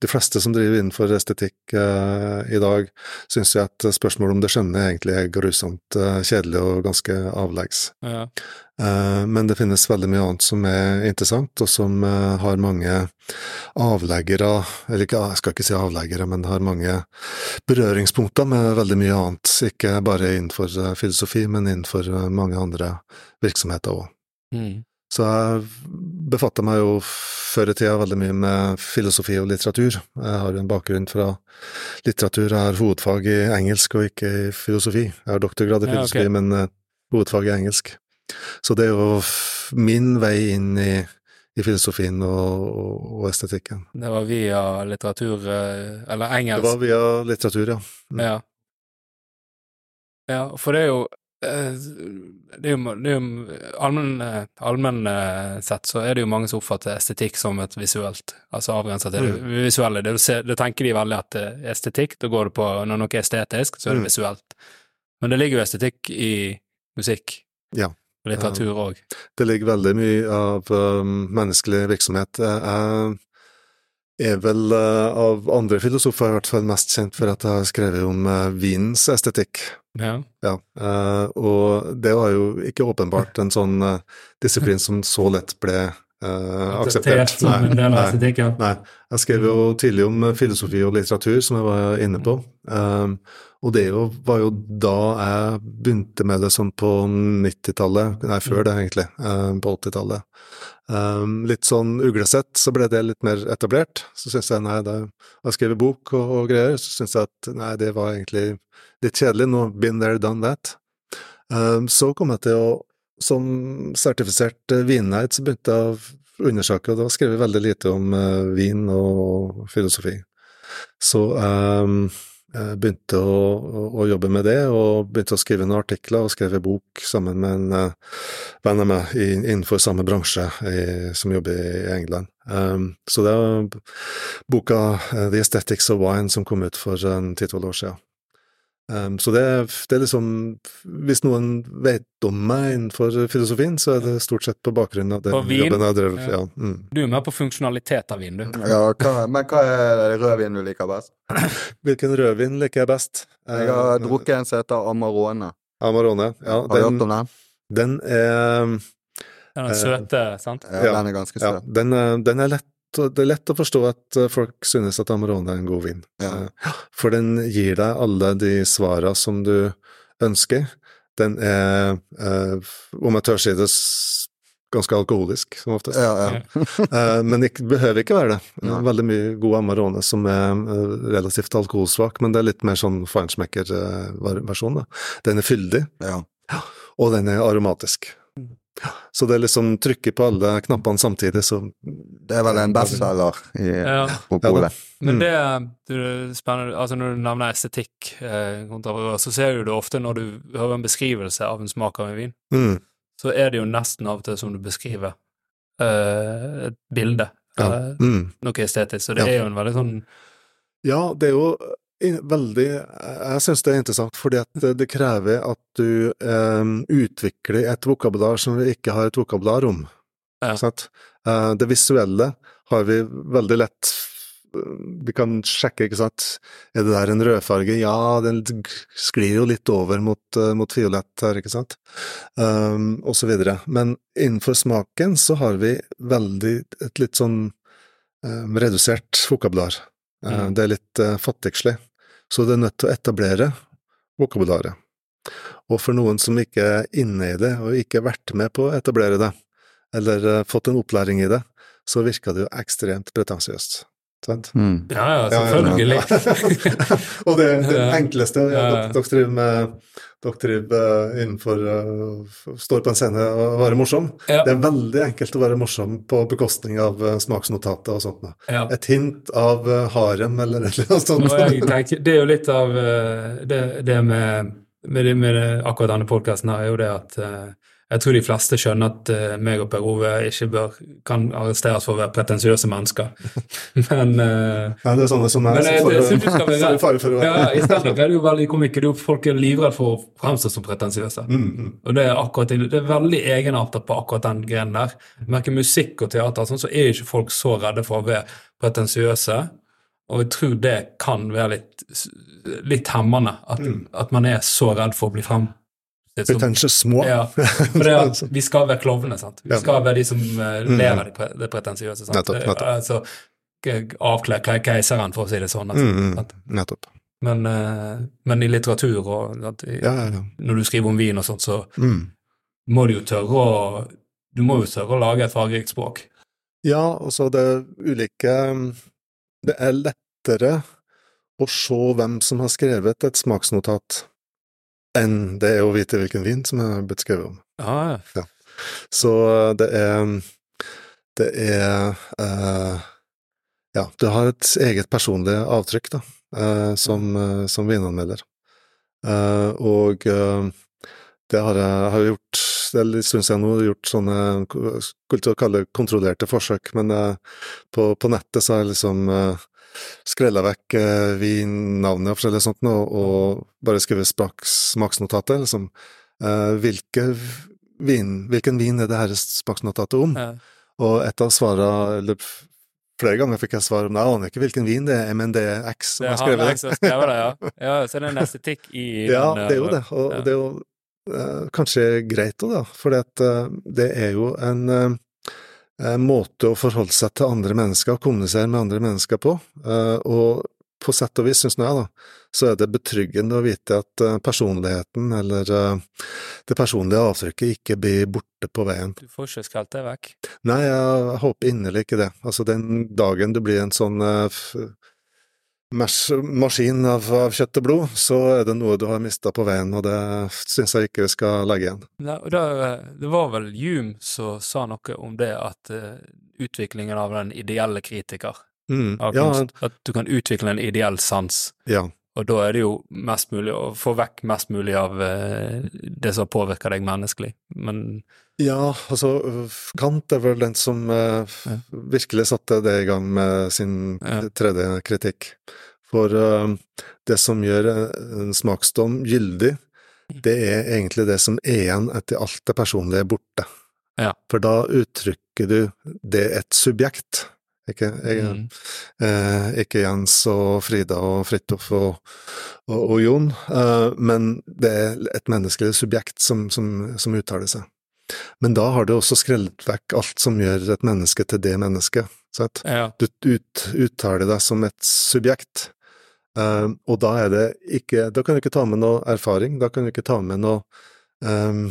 de fleste som driver innenfor estetikk uh, i dag, syns jo at spørsmålet om det skjønne egentlig er grusomt uh, kjedelig og ganske avleggs. Ja. Men det finnes veldig mye annet som er interessant, og som har mange avleggere, eller ikke, jeg skal ikke si avleggere, men har mange berøringspunkter med veldig mye annet. Ikke bare innenfor filosofi, men innenfor mange andre virksomheter òg. Mhm. Så jeg befatta meg jo før i tida veldig mye med filosofi og litteratur. Jeg har jo en bakgrunn fra litteratur, jeg har hovedfag i engelsk og ikke i filosofi. Jeg har doktorgrad i Ja, filosofi, men eh, hovedfag i engelsk. Så det er jo min vei inn i, i filosofien og, og, og estetikken. Det var via litteratur, eller engelsk? Det var via litteratur, ja. Mm. Ja. Ja, for det er jo eh, det er jo, det er jo allmenn, eh, allmenn eh, sett så er det jo mange som oppfatter estetikk som et visuelt, altså avgrensa til det Mm. visuelle. Det, det tenker de veldig at estetikk, da går det på når noe er estetisk, så er det Mm. visuelt. Men det ligger jo estetikk i musikk. Ja. Litteratur òg. Det ligger veldig mye av um, menneskelig virksomhet. Jeg er vel uh, av andre filosofer i hvert fall mest kjent for at jeg har skrevet om uh, vinens estetikk. Ja. Ja, uh, og det var jo ikke åpenbart en sånn disiplin som så lett ble uh, akseptert. Nei, nei, nei. Jeg skrev jo tidlig om uh, filosofi og litteratur, som jeg var inne på. Um, og det jo, var jo da jeg begynte med det sånn på 90-tallet, nei, før det egentlig, um, på 80-tallet. Um, litt sånn uglesett, så ble det litt mer etablert. Så syns jeg nei, da jeg skrev bok og, og greier, så syns jeg at nei, det var egentlig litt kjedelig. Nå, been there, done that. Så kom jeg til å, som sertifisert uh, vinneid, så begynte jeg å undersøke, og da skrev jeg veldig lite om uh, vin og filosofi. Så um, jeg begynte å, å, jobbe med det, og begynte å skrive noen artikler, og skrev en bok sammen med en uh, venn av meg innenfor samme bransje i, som jobber i England. Um, så det var boka The Aesthetics of Wine som kom ut for en ti-tolv år siden. Um, så det, det, er liksom Hvis noen vet om meg innenfor filosofien, så er det stort sett på bakgrunn av den jobben jeg har drevet. Ja. Mm. Du er mer på funksjonalitet av vin, du. Ja, hva, men hva er rødvin du liker best? Hvilken rødvin liker jeg best? Jeg har uh, drukket en som heter Amarone. Amarone, ja. Har du hørt om den? Den er Den er søte, sant? Ja, den er ganske søt. Ja, den, den er lett det er lett å forstå at eh, folk synes at Amarone er en god vin. Ja. Eh, For den gir deg alle de svara som du ønsker. Den er, eh, om jeg tør si det, ganske alkoholisk, som oftest. Ja, ja. men det behøver ikke være det. Nei. Veldig mye god Amarone som er relativt alkoholsvak, men det er litt mer sånn feinschmecker-versjon. Den er fyldig, ja. og den er aromatisk. Så det er liksom trykket på alle knappene samtidig, så Det er vel en bestselger i, Ja. på polet. Men Mm. det du, spennende, altså når du nevner estetikk eh, kontra så ser du det ofte når du hører en beskrivelse av en smak av en vin, mm, så er det jo nesten av og til som du beskriver eh, et bilde. ja. eh, Mm. noe estetisk. Så det Ja. er jo en veldig sånn Ja, det er jo veldig Jeg syns det er interessant, fordi at det, krever at du eh, utvikler et vokabular som vi ikke har et vokabular om. Ja. Eh, det visuelle har vi veldig lett Vi kan sjekke, ikke sant. Er det der en rødfarge? Ja, den sklir jo litt over mot, eh, mot fiolett her, ikke sant. Um, og så videre. Men innenfor smaken så har vi veldig et litt sånn eh, redusert vokabular. Eh, Mm. Det er litt uh, fattigslig. Så det er nødt til å etablere vokabularet. Og for noen som ikke er inne i det, og ikke har vært med på å etablere det, eller eh, fått en opplæring i det, så virker det jo ekstremt pretensiøst. Sant? Mm. Ja, ja, Ja, ja, selvfølgelig. og det, det enkleste ja, Ja. dere, driver med dere driver eh, innenfor uh, Står på en scene og være morsom. Ja. Det er veldig enkelt å være morsom på bekostning av uh, smaksnotater og sånt. Ja. Et hint av uh, harem eller noe sånt. Tenker, det er jo litt av eh, det, det med, med, det, med det, akkurat denne podkasten her, er jo det at eh, jeg tror de fleste skjønner at uh, meg og Per Ove ikke bør, kan arresteres for å være pretensiøse mennesker. Men uh, Nei, det er sånne som er Men, eh, for, det synes skal være- fare for å være ja, i stedet er det jo veldig komikker. Er Folk er livredde for å fremstå som pretensiøse. Mm, mm. Og det er akkurat det det er veldig egenartet på akkurat den grenen der. Merker musikk og teater sånn, så er ikke folk så redde for å være pretensiøse. Og jeg tror det kan være litt, litt hemmende, at, Mm. at man er så redd for å bli frem. Som- Pretentious små. ja, for det at vi skal være klovnene, sant. Vi skal være de som eh, Mm. ler av det, det pretensiøse. sant. Nettopp, nettopp. Eh, Altså, avkle keiseren, for å si det sånn. Altså, Mm. Nettopp. Men, eh, men i litteratur og at, i, Ja, ja, ja. når du skriver om vin og sånt, så Mm. må du jo tørre å Du må jo tørre å lage et fargerikt språk. Ja, og så det er ulike Det er lettere å se hvem som har skrevet et smaksnotat, enn det er å vite hvilken vin som er blitt skrevet om. Ja, Så det er Det er uh, Ja, du har et eget personlig avtrykk, da, uh, som, uh, som vinanmelder. Eh, og eh, det har jeg har gjort Det er en stund siden nå, gjort sånne Skulle til å kalle det kontrollerte forsøk, men eh, på, på nettet så har jeg liksom skrella vekk uh, vinnavnet og forskjellig sånt, og, og bare skrive smaksnotatet. Liksom. Eh, hvilke vin, hvilken vin er det her smaksnotatet om? ja. Og et av svarene, eller flere ganger fikk jeg svar om det, jeg aner ikke hvilken vin det er, men det er X som har skrevet det. har skrevet det, ja. ja. Så det er en estetikk i Ja, den, det er jo eh, det, og ja. det er jo uh, kanskje greit òg, da, for det er jo en eh, eh, måte å forholde seg til andre mennesker, og kommunisere med andre mennesker på, eh, og på sett og vis, syns nå jeg, da, så er det betryggende å vite at eh, personligheten eller eh, det personlige avtrykket ikke blir borte på veien. Du får ikke skrelt det vekk. Nei, jeg håper inderlig ikke det. Altså, den dagen du blir en sånn eh, maskin av, av kjøtt og blod, så er det noe du har mista på veien, og det syns jeg ikke vi skal legge igjen. Nei, eh, det var vel Hume som sa noe om det, at uh, utviklingen av den ideelle kritiker Mm. av Ja, kunst, At du kan utvikle en ideell sans, ja. Og da er det jo mest mulig å få vekk mest mulig av uh, det som påvirker deg menneskelig. Men Ja, altså Kant er vel den som Ja. virkelig satte det i gang med sin Ja. tredje kritikk. For eh, det som gjør en smaksdom gyldig, det er egentlig det som er igjen etter alt det personlige er borte. Ja. For da uttrykker du det et subjekt. Ikke, jeg, mm, Eh, ikke Jens og Frida og Fridtjof og, og, og Jon, eh, men det er et menneskelig subjekt som, som, som uttaler seg. Men da har du også skrellet vekk alt som gjør et menneske til det mennesket. Ja, Du ut, uttaler deg som et subjekt, um, og da er det ikke Da kan du ikke ta med noe erfaring, da kan du ikke ta med noe um,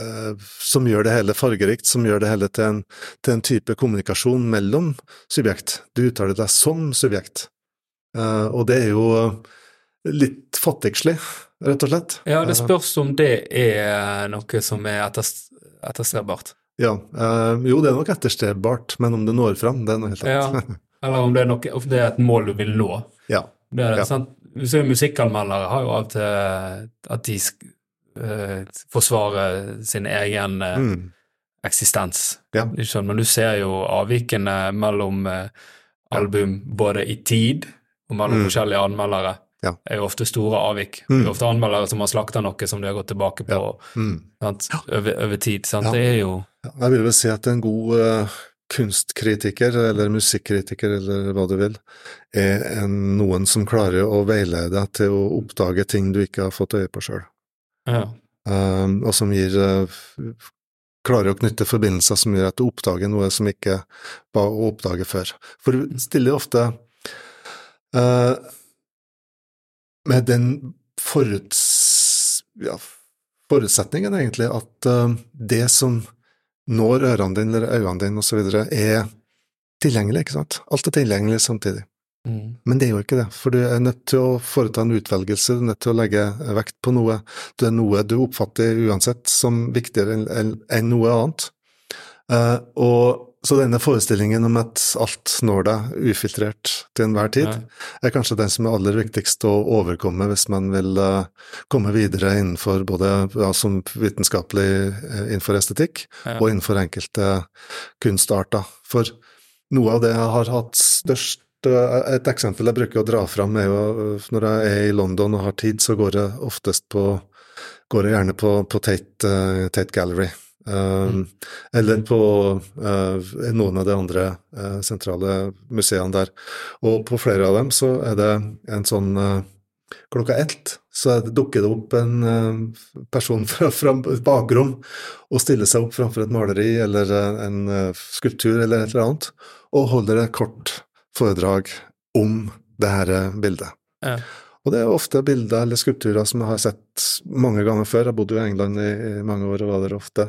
uh, som gjør det hele fargerikt, som gjør det hele til en, til en type kommunikasjon mellom subjekt. Du uttaler deg som subjekt, uh, og det er jo litt fattigslig, rett og slett. ja, det spørs om det er noe som er etters, etterstrebart. Ja, øh, jo, det er nok etterstrebart, men om det når fram, det er noe helt Ja. annet. Eller om det er, noe, om det er et mål du vil nå. ja. Det er det, Ja. sant? Du ser jo Musikkanmeldere har jo av og til at de eh, forsvarer sin egen øh, Mm. eksistens. Ja. Ikke? Men du ser jo avvikene mellom eh, album både i tid og mellom Mm. forskjellige anmeldere. Ja. Er jo ofte store avvik. Mm. Det er ofte anmeldere som har slakta noe som de har gått tilbake på. Mm. sant? Over, over tid. Det er jo Jeg vil vel si at en god uh, kunstkritiker, eller musikkritiker, eller hva du vil, er en, noen som klarer å veilede deg til å oppdage ting du ikke har fått øye på sjøl, ja. og som gir uh, Klarer å knytte forbindelser som gjør at du oppdager noe som ikke var å oppdage før. For du stiller ofte eh, med den foruts... Ja, forutsetningen, egentlig, at uh, det som når ørene dine eller øynene dine osv., er tilgjengelig, ikke sant? Alt er tilgjengelig samtidig. Mm. Men det er jo ikke det, for du er nødt til å foreta en utvelgelse, du er nødt til å legge vekt på noe. Det er noe du oppfatter uansett som viktigere enn- noe annet. Uh, og så denne forestillingen om at alt når deg ufiltrert til enhver tid, Ja. er kanskje den som er aller viktigst å overkomme hvis man vil eh, komme videre innenfor både ja, som vitenskapelig eh, innenfor estetikk Ja. og innenfor enkelte kunstarter. For noe av det jeg har hatt størst eh, Et eksempel jeg bruker å dra fram, er jo når jeg er i London og har tid, så går jeg oftest på Går jeg gjerne på, på Tate, Tate Gallery. Um, Eller på eh, noen av de andre eh, sentrale museene der. Og på flere av dem så er det en sånn eh, Klokka ett så er dukker det opp en person fra, fra et bakrom og stiller seg opp framfor et maleri eller en skulptur eller et eller annet, og holder et kort foredrag om det her bildet. Ja. Og det er ofte bilder eller skulpturer som jeg har sett mange ganger før. Jeg bodde jo i England i, i mange år og var der ofte.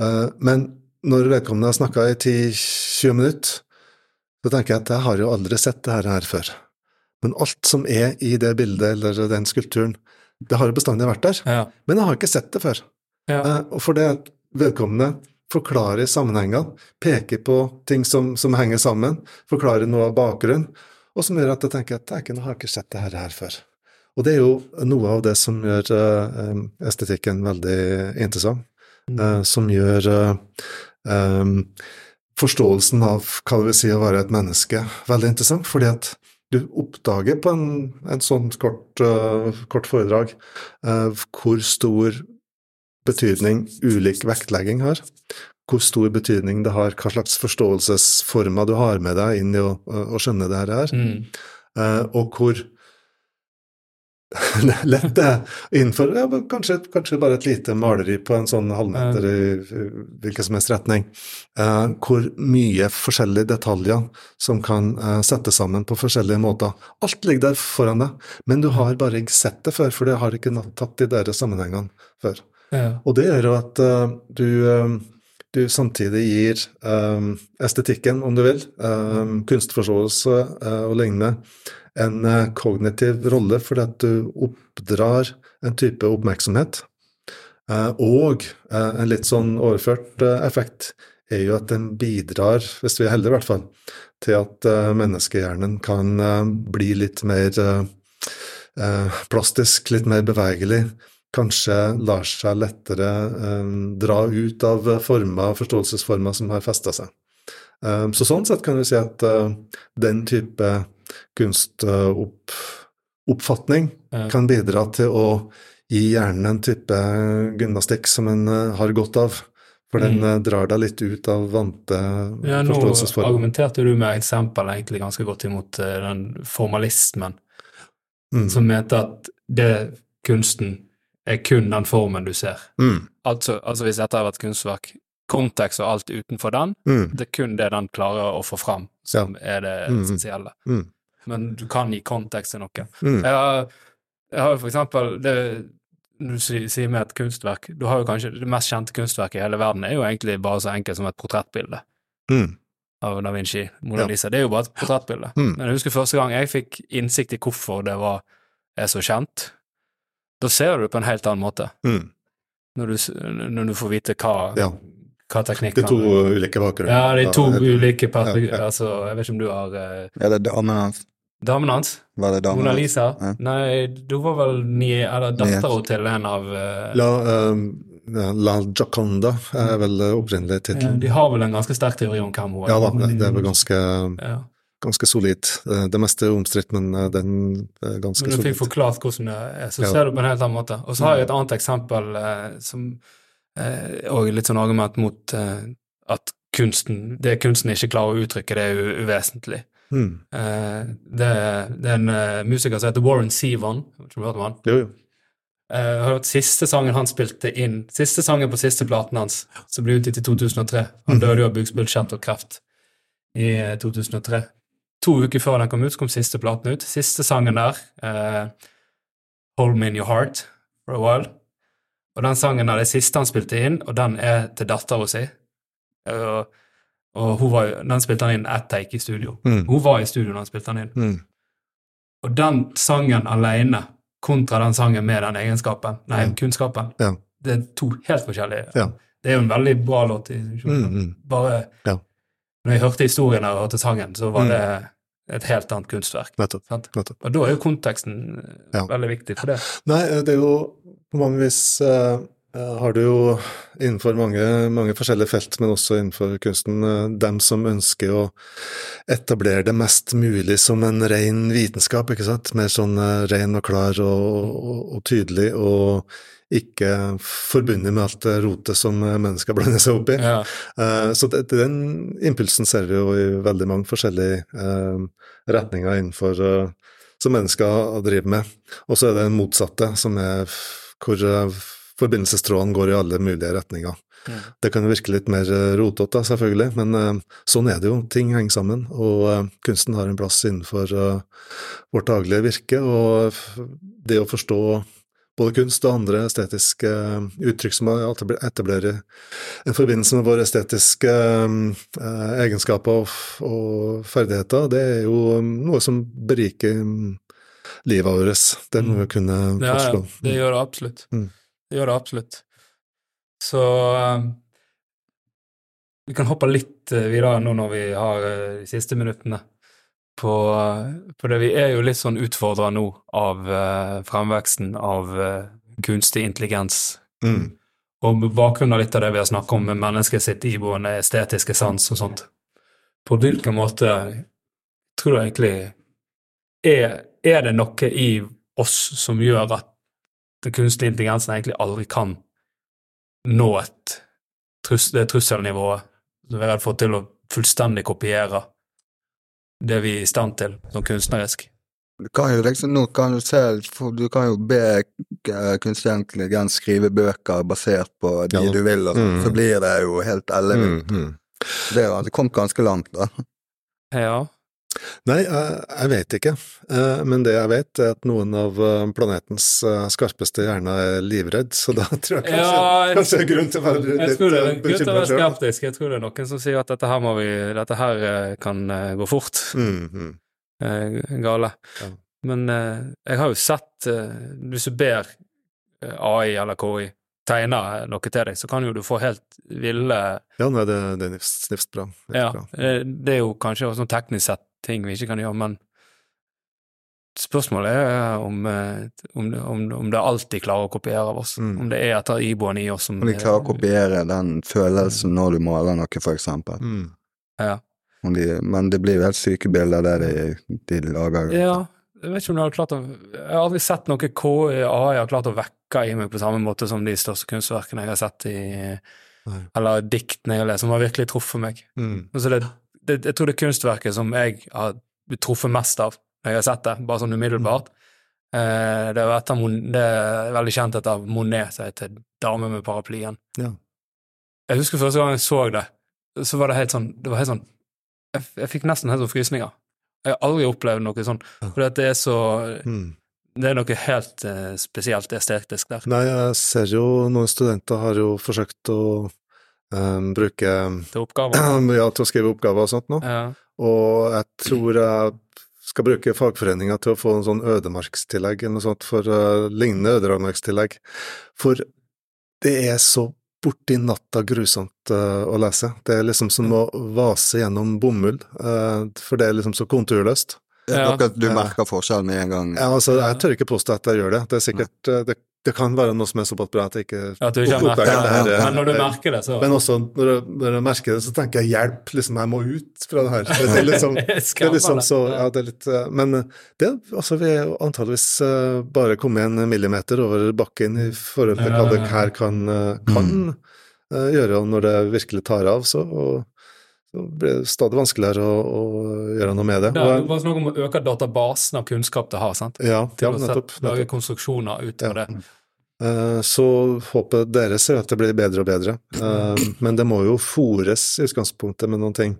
Eh, men når vedkommende har snakka i 10-20 minutter, så tenker jeg at jeg har jo aldri sett det her, her før. Men alt som er i det bildet eller den skulpturen, det har jo bestandig vært der. Ja. Men jeg har ikke sett det før. Ja. Eh, og for det vedkommende forklarer sammenhengene, peker på ting som, som henger sammen, forklarer noe av bakgrunnen, og som gjør at jeg tenker at jeg har ikke sett det her, her før. Og det er jo noe av det som gjør eh, estetikken veldig interessant, eh, som gjør eh, forståelsen av hva det vil si å være et menneske veldig interessant, fordi at du oppdager på en, en sånn kort, uh, kort foredrag uh, hvor stor betydning ulik vektlegging har, hvor stor betydning det har, hva slags forståelsesformer du har med deg inn i å, å skjønne det her, Mm. Uh, og hvor lett det ja, kanskje, kanskje bare et lite maleri på en sånn halvmeter i hvilken som helst retning, eh, hvor mye forskjellige detaljer som kan eh, settes sammen på forskjellige måter. Alt ligger der foran deg, men du har bare ikke sett det før, for det har ikke tatt de deres sammenhengene før. Ja. Og det gjør jo at uh, du, uh, du samtidig gir uh, estetikken, om du vil, kunstforståelse og lignende, en eh, kognitiv rolle, fordi at du oppdrar en type oppmerksomhet. Eh, og eh, en litt sånn overført effekt er jo at den bidrar, hvis vi er heldige i hvert fall, til at eh, menneskehjernen kan bli litt mer plastisk, litt mer bevegelig, kanskje lar seg lettere dra ut av former, forståelsesformer som har festa seg. Så sånn sett kan vi si at den type kunstoppfatning Ja. kan bidra til å gi hjernen en type gymnastikk som en eh, har godt av. For den Mm. eh, drar deg litt ut av vante Ja, nå argumenterte du med eksempel egentlig ganske godt imot eh, den formalismen, Mm. som mente at det kunsten er kun den formen du ser. Mm. Altså, altså hvis dette har vært kunstverk, kontekst og alt utenfor den, Mm. det er kun det den klarer å få fram som er det Mm. essensielle. Mm. Men du kan gi kontekst til noe. Mm. Jeg har, jeg har jo for eksempel det, du sier, med et kunstverk Du har jo kanskje Det mest kjente kunstverket i hele verden er jo egentlig bare så enkelt som et portrettbilde Mm. av da Vinci, Mona Ja. Lisa. Det er jo bare et portrettbilde. Mm. Men jeg husker første gang jeg fikk innsikt i hvorfor det var, er så kjent. Da ser du det på en helt annen måte, Mm. når du, når du får vite hva, Ja. hva teknikken De to ulike bakgrunner. Ja, det er to Ja, ulike perspektiver. Ja, ja. Altså, jeg vet ikke om du har eh, Er det damen hans? Damen hans? Var det damen Mona? Lisa? Ja. Nei, du var vel eller dattera til en av uh, La, eh, La Gioconda er vel opprinnelig ja. De har vel en ganske sterk teori om hvem hun er. Ja da, det det er vel ganske, Ja. ganske solid. Eh, Det meste er omstridt, men eh, den er ganske Men du fikk forklart hvordan det er, så ser du på en helt annen måte. Og så har jeg et annet eksempel uh, som Og litt sånn argument mot at kunsten, det kunsten ikke klarer å uttrykke, det er uvesentlig. Mm. Eh, det, det er en eh, musiker som heter Warren Zevon. Har du hørt om han? Jo, jo. Eh, har hørt siste sangen han spilte inn, siste sangen på siste platen hans, som ble utgitt i 2003. Han Mhm. døde jo av bukspyttkjertel og kreft i eh, 2003. To uker før den kom ut, så kom siste platen ut. Siste sangen der, uh, Hold Me In Your Heart, for a while. Og den sangen er det siste han spilte inn, og den er til dattera si. Og, og hun var, den spilte han inn ett take i studio. Mm. Hun var i studio da han spilte den inn. Mm. Og den sangen alene, kontra den sangen med den egenskapen, nei, mm. kunnskapen, Ja. det er to helt forskjellige. Ja. Det er jo en veldig bra låt. i Mm, mm. Bare Ja. Når jeg hørte historien og hørte sangen, så var Mm. det et helt annet kunstverk. Nettopp. Nettopp. Og da er jo konteksten veldig viktig for det. Nei, det er jo på mange vis eh, har du jo innenfor mange, mange forskjellige felt, men også innenfor kunsten, eh, dem som ønsker å etablere det mest mulig som en ren vitenskap, ikke sant? Mer sånn eh, ren og klar og, og, og tydelig, og ikke forbundet med alt rotet som eh, mennesker blander seg opp i. Ja. Eh, Så det, den impulsen ser vi jo i veldig mange forskjellige eh, retninger innenfor eh, som mennesker driver med. Og så er det den motsatte, som er hvor forbindelsestrådene går i alle mulige retninger. Ja. Det kan jo virke litt mer eh, rotete, selvfølgelig, men eh, sånn er det jo. Ting henger sammen, og eh, kunsten har en plass innenfor vårt daglige virke. Og det å forstå både kunst og andre estetiske uttrykk som etablerer en forbindelse med våre estetiske egenskaper og, ferdigheter, det er jo noe som beriker um, livet vårt. Det må vi kunne Ja, ja, det gjør det absolutt. Mm. Det gjør det absolutt. Så eh, vi kan hoppe litt eh, videre nå når vi har eh, de siste minuttene på, eh, på det. Vi er jo litt sånn utfordra nå av uh, fremveksten av uh, kunstig intelligens. Mm. Og med bakgrunn av litt av det vi har snakket om med mennesket sitt iboende estetiske sans og sånt, på hvilken måte tror du egentlig er, er det noe i oss som gjør at den kunstige intelligensen egentlig aldri kan nå et trus, det trusselnivået som vi har fått til å fullstendig kopiere det vi er i stand til som kunstnerisk? Du kan jo liksom, nå kan du se, for du kan jo be eh, kunstig intelligens skrive bøker basert på de Ja. du vil, og sånn, Mm. så blir det jo helt ellevilt. Mm, mm. Det det kom ganske langt, da. Ja. Nei, jeg, jeg vet ikke. Eh, Men det jeg vet, er at noen av eh, planetens eh, skarpeste hjerner er livredd, så da tror jeg kanskje, Ja, jeg- kanskje det er grunn til å være litt eh, selv. skeptisk. Jeg tror det er noen som sier at dette her, må vi, dette her eh, kan eh, gå fort. Mm, mm. eh, gale. Ja. Men eh, jeg har jo sett eh, Hvis du ber eh, AI eller KI tegne noe til deg, så kan jo du få helt ville Ja, nei, det, det er nifst, nifst bra. Nifst Ja, bra. eh, det er jo kanskje også sånn teknisk sett ting vi ikke kan gjøre, men Spørsmålet er om, eh, om, om, om det alltid klarer å kopiere av oss. Mm. Om det er etter iboen i oss som Om de klarer å kopiere den følelsen når du maler noe, for eksempel. Mm. Ja. Om de, men det blir jo helt syke bilder der de, de lager. ja. Jeg vet ikke om du har klart å Jeg har aldri sett noe KI AI har klart å vekke i meg på samme måte som de største kunstverkene jeg har sett i Nei. Eller diktene jeg har lest, som har virkelig truffet meg. Mm. Altså det, det, jeg tror det kunstverket som jeg har truffet mest av når jeg har sett det, bare sånn umiddelbart, eh, det, er etter, det er veldig kjent etter Monet, som heter 'Dame med paraplyen'. Ja. Jeg husker første gang jeg så det, så var det helt sånn Det var helt sånn Jeg, jeg fikk nesten helt sånn frysninger. Jeg har aldri opplevd noe sånn, for det er så Mm. Det er noe helt eh, spesielt estetisk der. Nei, jeg ser jo noen studenter har jo forsøkt å eh, bruke Til oppgaver. ja, til å skrive oppgaver og sånt nå, Ja. og jeg tror jeg skal bruke fagforeninga til å få en sånn ødemarkstillegg eller noe sånt, for uh, lignende ødemarkstillegg. For det er så borti natta grusomt uh, å lese. Det er liksom som å vase gjennom bomull, uh, for det er liksom så konturløst. Ja. Dere, du merker forskjell med en gang. Ja, altså, jeg tør ikke påstå at jeg gjør det. Det er sikkert eh, det, det kan være noe som er såpass bra at jeg ikke At du ikke har merket oppdager det. her, Men når du merker det, så Men også når jeg, når jeg merker det, så tenker jeg hjelp, liksom, jeg må ut fra det her. Det er liksom, det er liksom så, ja, det er litt eh, Men eh, det, altså, vi er antageligvis eh, bare kommet en millimeter over bakken i forhold til hva det her kan, kan mm. gjøre, og når det virkelig tar av, så, og, så blir det stadig vanskeligere å, å gjøre noe med det. Det er bare snakk om å øke databasen av kunnskap det har, sant? ja, Til ja, å nettopp. sette- lage konstruksjoner ut av Ja. det. Eh, Så håpet deres er at det blir bedre og bedre, Eh, men det må jo fòres i utgangspunktet med noen ting.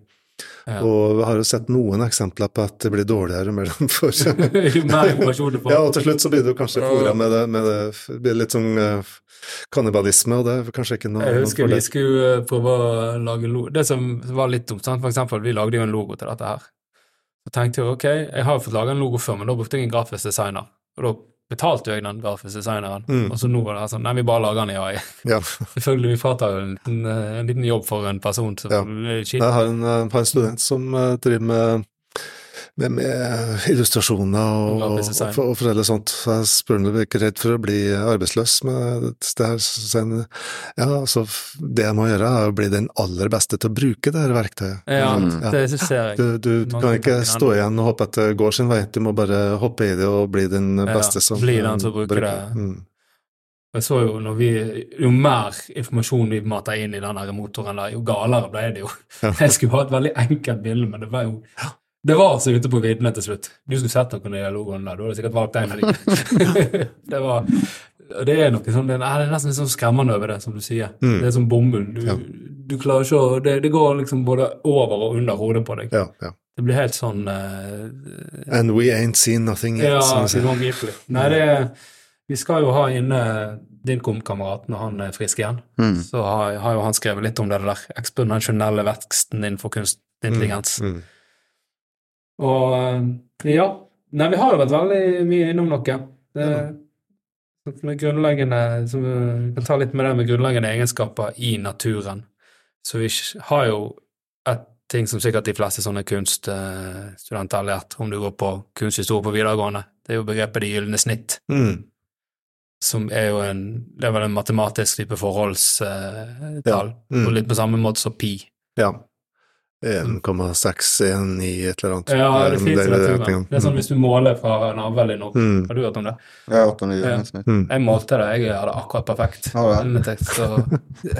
Ja. Og vi har jo sett noen eksempler på at det blir dårligere med dem får. Ja, og til slutt så blir det jo kanskje fòra med det, med det, litt sånn eh, kannibalisme, og det er kanskje ikke noe Jeg husker vi skulle eh, prøve å lage logo. Det som var litt dumt, sant? for eksempel, vi lagde jo en logo til dette her. Så tenkte jeg ok, jeg har jo fått lage en logo før, men da brukte jeg en grafisk designer. Og da betalte jo jeg den grafiske designeren. Mm. Og så nå var det sånn, nei, vi bare lager den i AI. Ja. Selvfølgelig, vi fratar jo en, liten, eh, en liten jobb for en person som Ja. Jeg har en, eh, har en student som eh, driver med med, med illustrasjoner og, og, og, og forskjellig sånt. Så jeg spør om du er ikke redd for å bli arbeidsløs med det her. Sen, ja, altså det jeg må gjøre er å bli den aller beste til å bruke det her verktøyet. Ja, Mm. det ser jeg. Du, du, du kan ikke stå igjen og håpe at det går sin vei, du må bare hoppe i det og bli den Ja, beste som bli den som bruker det. Mm. Jeg så jo vi, Jo mer informasjon vi mater inn i den motoren, der, jo galere ble det jo. Jeg skulle ha et veldig enkelt bilde, men det var jo Det var altså ute på viddene til slutt. Du skulle sett noen av de logoene der, du hadde sikkert valgt en av det var det er noe sånn, det er er nesten litt sånn skremmende over det, som du sier. Mm. Det er som bomull. Du, Ja. du klarer ikke å det, det går liksom både over og under hodet på deg. Ja, ja. Det blir helt sånn uh, And we ain't seen nothing yet. Ja, sånn de sier. Nei, det Vi skal jo ha inne din komkamerat når han er frisk igjen. Mm. Så har, har jo han skrevet litt om det der eksponentielle veksten innenfor kunstig intelligens. Mm. Og eh, ja. Nei, vi har jo vært veldig mye innom noe. Det, som er grunnleggende eh, Vi kan ta litt med det med grunnleggende egenskaper i naturen. Så vi har jo et ting som sikkert de fleste sånne kunststudenter har lært, om du går på kunsthistorie på videregående. Det er jo begrepet det gylne snitt. Mm. som er jo en Det er vel en matematisk type forholdstall. Ja. Mm. Og litt på samme måte som pi. Ja. 1,619 i et eller annet. Ja, det Um, fins i naturen. Det er sånn hvis du måler fra navlen din opp. Mm. Har du hørt om det? Jeg har hørt om det Ja. gjennomsnitt. Mm. Jeg målte det, jeg hadde akkurat perfekt. Ja, vel. Så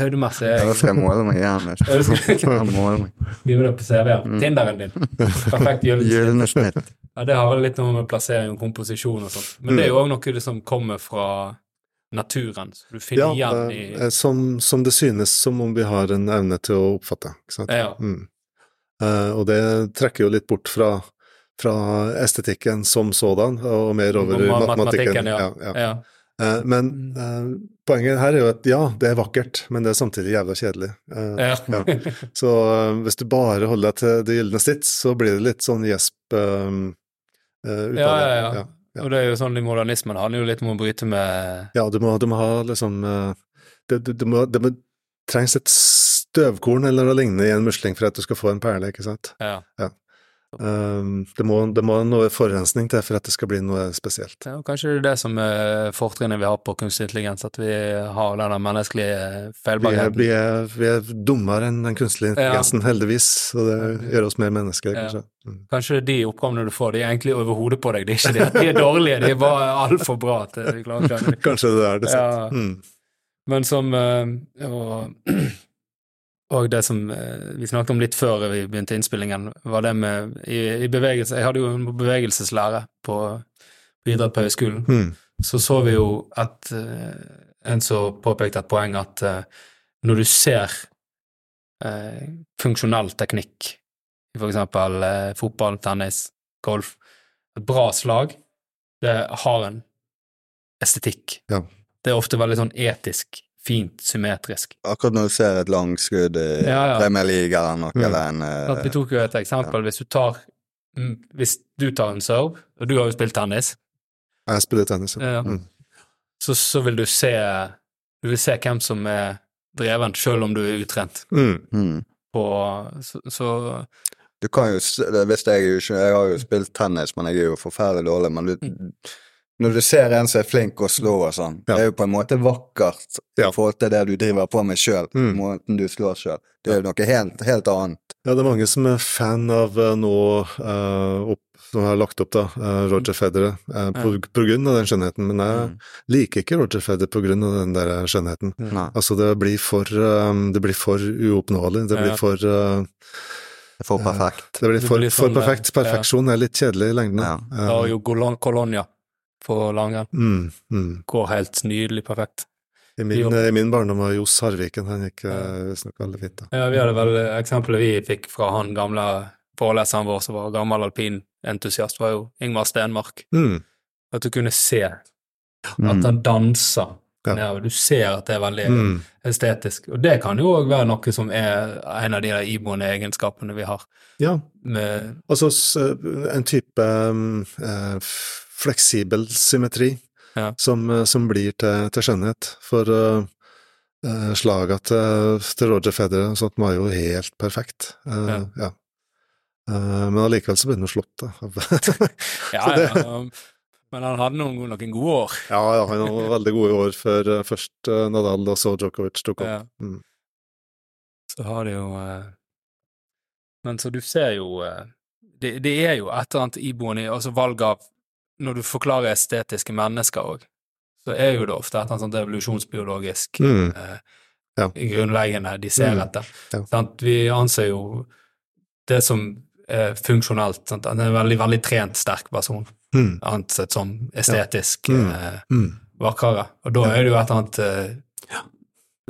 høydemessig er Ja, da jeg skal jeg måle meg igjen. Ja, Jeg skal måle meg. Skrive det på CV-en. Tinderen din. Perfekt gyllen snitt. Gylne snitt. Ja, det har vel litt noe med plassering og komposisjon og sånt. Men det er jo òg noe som kommer fra naturen. Så du finner Ja, igjen i eh, som, som det synes som om vi har en evne til å oppfatte. Ikke sant? Ja. Mm. Eh, og det trekker jo litt bort fra, fra estetikken som sådan, og mer over i matematikken. matematikken. ja. Ja, ja. ja. Eh, men eh, poenget her er jo at ja, det er vakkert, men det er samtidig jævla kjedelig. Eh, ja. ja. Så hvis du bare holder deg til det gylne snitt, så blir det litt sånn gjesp um, ut Ja, av det. ja, ja. Ja. Og det er jo sånn i modernismen handler jo litt om å bryte med Ja, du må, du må ha liksom Det, det, det, må, det må, trengs et støvkorn eller noe lignende i en musling for at du skal få en perle, ikke sant? Ja. Um, det, må, det må noe forurensning til for at det skal bli noe spesielt. Ja, og kanskje det er det som er fortrinnet vi har på kunstig intelligens, at vi har denne menneskelige Vi er, feilbarheten. vi er, vi er dummere enn den kunstige intelligensen, heldigvis, og det gjør oss mer mennesker, Ja. kanskje. Mm. Kanskje de oppgavene du får, de er egentlig over hodet på deg. Det er ikke det de er dårlige, de er bare altfor bra til vi klarer å skjønne dem. Kanskje det er det sant. Ja. Mm. Men som eh, og, og det som eh, vi snakket om litt før vi begynte innspillingen, var det med i, i bevegelse Jeg hadde jo en bevegelseslære på, på idrett på høyskolen. Mm. Så så vi jo at eh, en som påpekte et poeng at eh, når du ser eh, funksjonell teknikk for eksempel eh, fotball, tennis, golf Et bra slag, det har en estetikk. Ja. Det er ofte veldig sånn etisk, fint, symmetrisk. Akkurat når du ser et langskudd i Ja, ja. Premier League eller noe, Mm. eller en uh, at vi tok jo et eksempel. Hvis du tar mm, Hvis du tar en serve, og du har jo spilt tennis, Jeg spiller tennis, ja. Ja. Mm. så, så vil du se Du vil se hvem som er dreven, selv om du er utrent. Mm. mm. På, så, så Du kan jo Hvis jeg ikke Jeg har jo spilt tennis, men jeg er jo forferdelig dårlig, men du når du ser en som er flink å slå og sånn, Ja. det er jo på en måte vakkert Ja. i forhold til det du driver på med sjøl, Mm. måten du slår sjøl. Det er jo noe helt, helt annet. Ja, det er mange som er fan av eh, nå uh, opp, som har lagt opp, da, uh, Roger Federer, uh, på, på grunn av den skjønnheten, men jeg Mm. liker ikke Roger Federer på grunn av den der skjønnheten. Mm. Altså, det blir for, um, det blir for uoppnåelig, det blir Ja. for Det for perfekt. Det blir Det for, blir for sånn, perfekt. ja. Er litt kjedelig i lengden. Ja. Jo Golon- Colonia på langrenn. mm, mm. Går helt nydelig perfekt. I, min, I min barndom var Johs Harviken, han gikk uh, visstnok veldig fint. da. Ja, vi hadde vel eksempelet vi fikk fra han gamle foreleseren vår som var gammel alpinentusiast, var jo Ingmar Stenmark. Mm, At du kunne se at Mm. han danser Ja. nedover. Du ser at det er veldig mm, estetisk. Og det kan jo òg være noe som er en av de der iboende egenskapene vi har. ja, Med, altså en type um, eh, f- fleksibel symmetri Ja. som, eh, som blir til, til skjønnhet. For uh, slaga slaget til, til Roger Federer sånt var jo helt perfekt. Uh, Ja. ja. Uh, men allikevel så ble jo slått, da. ja, ja, men han hadde noen, noen gode år. Ja, ja, han hadde veldig gode år før eh, først eh, Nadal og så Djokovic tok opp. Mm. Så har det jo eh, Men så du ser jo eh, det, det er jo et eller annet iboende altså valg av Når du forklarer estetiske mennesker òg, så er jo det ofte et sånt evolusjonsbiologisk Mm. eh, Ja. grunnleggende de ser Mm. etter. Ja. Vi anser jo det som er funksjonelt. Sant? En veldig, veldig trent, sterk person, Mm. ansett som estetisk Mm. eh, Mm. vakrere. Og da er det jo et eller annet eh,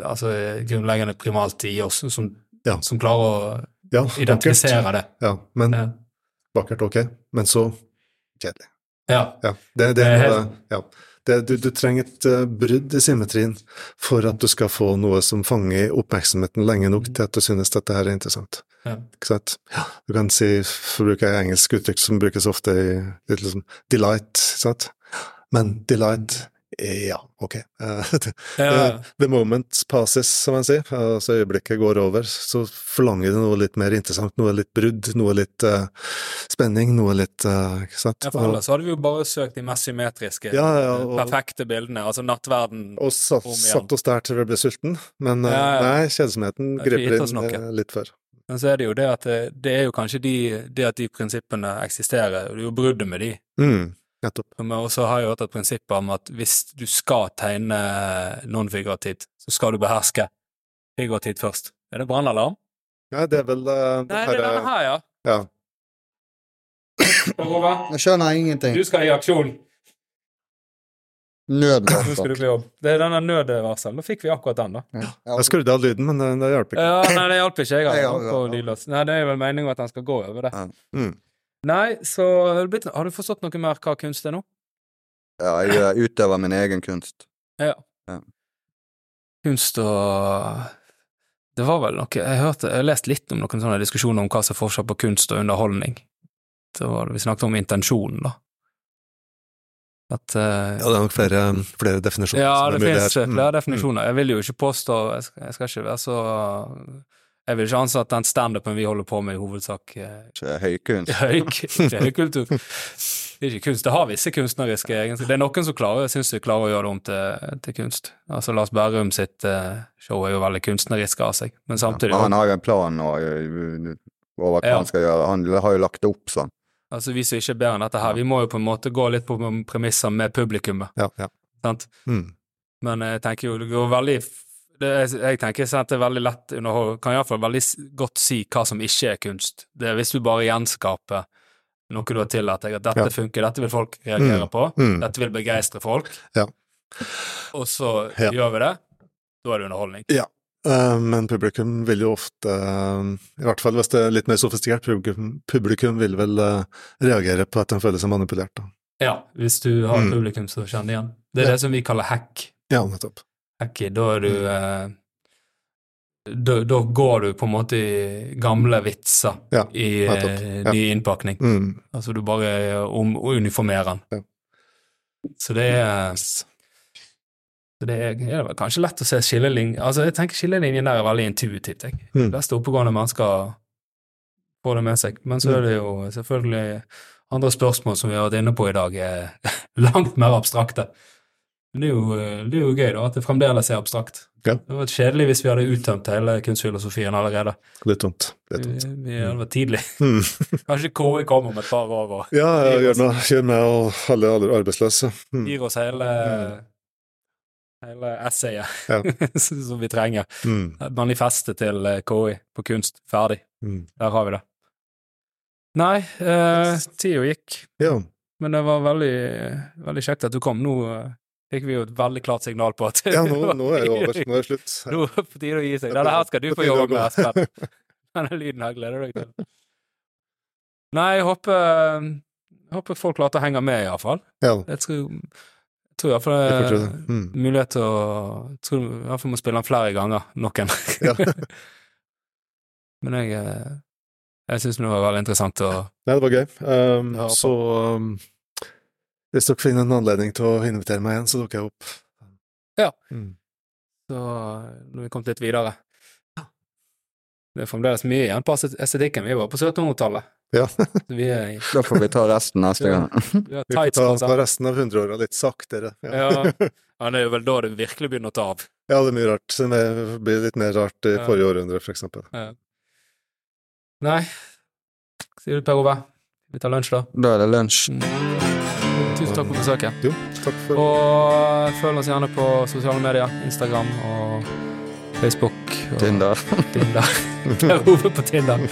altså, grunnleggende primalt i oss som, Ja. som klarer å Ja, vakkert. identifisere det. Ja, men vakkert, ok. Men så kjedelig. Ja. Ja, det, det, ja. Det, du, du trenger et eh, brudd i symmetrien for at du skal få noe som fanger oppmerksomheten lenge nok til at du synes dette her er interessant. Ja. Ikke sant? Du kan si, for å bruke et engelsk uttrykk som brukes ofte i litt liksom delight, sant? Men delight, ja, ok. Eh, Ja. The moment passes, som man sier. Altså øyeblikket går over, så forlanger det noe litt mer interessant, noe litt brudd, noe litt uh, spenning, noe litt uh, Ikke sant? Ja, for ellers hadde vi jo bare søkt de mest symmetriske, Ja, ja, og- perfekte bildene, altså nattverden. og satt, Om igjen. satt oss der til vi ble sulten, men uh, nei, kjedsomheten er griper inn litt før. Men så er det jo det at det, det er jo kanskje de, det at de prinsippene eksisterer, det er jo bruddet med de. Mm, nettopp. Men også har jeg hørt et prinsipp om at hvis du skal tegne non-figurativt, så skal du beherske figurativt først. Er det brannalarm? Nei, det er vel uh, Nei, det er denne her, ja. Ja. Håvard, Jeg skjønner ingenting. du skal i aksjon. Nå skal du Nødvarsel. på jobb. Det er denne nødvarselen. Nå fikk vi akkurat den, da. Ja. Jeg skrudde av lyden, men det, det hjalp ikke. Ja, nei, det hjalp ikke. Jeg Nei, har ja, på lydløs. Nei, det er vel meningen at den skal gå over det. Mm. Nei, så har du, blitt, har du forstått noe mer hva kunst er nå? Ja, jeg eh, utøver min egen kunst. Ja. Ja. Kunst og Det var vel noe Jeg hørte, jeg har lest litt om noen sånne diskusjoner om hva som er forskjell på kunst og underholdning. Det var Vi snakket om intensjonen, da. At uh, Ja, det er nok flere, flere definisjoner. Ja, det finnes. Mm, flere definisjoner. Jeg vil jo ikke påstå Jeg skal, jeg skal ikke være så Jeg vil ikke anse at den standupen vi holder på med, i hovedsak eh, Ikke høykunst. Høyk, det høykultur. Det er ikke kunst. Det har visse kunstneriske egenskaper. Det er noen som klarer, syns vi klarer å gjøre det om til, til kunst. Altså Lars Berrum sitt uh, show er jo veldig kunstnerisk av seg, men samtidig Men han har jo en plan nå, eh, over hva Ja. han skal gjøre. Han har jo lagt det opp sånn. Altså Vi som ikke er bedre enn dette her, vi må jo på en måte gå litt på premisser med publikummet, Ja, ja. sant? Mm. Men jeg tenker jo det går veldig det Jeg tenker sånn at det er veldig lett underhold Kan iallfall veldig godt si hva som ikke er kunst. Det er hvis du bare gjenskaper noe du har tillatt deg, at dette Ja. funker, dette vil folk reagere Mm. på, Mm. dette vil begeistre folk, Ja. og så Ja. gjør vi det. Da er det underholdning. Ja. Men publikum vil jo ofte, eh, i hvert fall hvis det er litt mer sofistikert publikum, publikum vil vel eh, reagere på at de føler seg manipulert. Da. Ja, hvis du har Mm. publikum som kjenner igjen. Det er det som vi kaller hack. Ja, nettopp. Hacky, da er du eh, da, da går du på en måte i gamle vitser Ja, i eh. Ja. ny innpakning. Mm. Altså du bare om, uniformerer den. Ja. Så det er så det er, er det kanskje lett å se skillelinjen Altså, jeg tenker skillelinjen der er veldig intuitivt, jeg. Mm. De fleste oppegående mennesker får det med seg. Men så er det jo selvfølgelig andre spørsmål som vi har vært inne på i dag, er langt mer abstrakte. Men det er jo, det er jo gøy, da, at det fremdeles er abstrakt. Ja. Det hadde vært kjedelig hvis vi hadde uttømt hele kunstfilosofien allerede. Litt tomt. Litt Vi, tomt. vi hadde vært tidlig. Mm. Kanskje KI kommer om et par år og Ja, ja, gjør meg og alle alle arbeidsløse. Mm. gir oss hele, hele essayet Ja. som vi trenger. Mm. Manifestet til eh, KI på kunst. Ferdig. Mm. Der har vi det. Nei, eh, tida gikk, Ja. men det var veldig, veldig kjekt at du kom. Nå eh, fikk vi jo et veldig klart signal på at ja, nå, nå er det over. Nå er det slutt. Nå er det på tide å gi seg. Dette her skal du få jobbe med, Espen. Denne lyden her gleder du deg til. Nei, jeg håper, jeg håper folk klarte å henge med, iallfall. Ja, Jeg tror, jeg tror iallfall får det det. Mm. er mulighet til å Jeg tror iallfall må spille den flere ganger. Noen. Ja. Men jeg, eh, jeg syns det var veldig interessant å Nei, det var gøy. Um, så um, hvis dere finner en anledning til å invitere meg igjen, så dukker jeg opp. Ja. Mm. Så når vi kom litt videre Det er fremdeles mye igjen på estetikken. Vi var på 1700-tallet. Ja. Er i Da får vi ta resten neste Ja. gang. vi Vi får ta, ta resten av hundreåra litt saktere. Ja. ja, det er jo vel da det virkelig begynner å ta av. Ja, det er mye rart. Det blir litt mer rart i Ja. forrige århundre, for eksempel. Nei, sier du Per Ove? Vi tar lunsj, da. Da er det lunsj. Tusen takk for besøket. Jo, takk for Og følg oss gjerne på sosiale medier. Instagram og Facebook. Og Tinder. Tinder. er Ove på Tinder.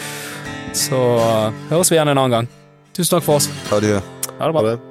Så uh, høres vi igjen en annen gang. Tusen takk for oss. Adjø. Ha det bra. Det.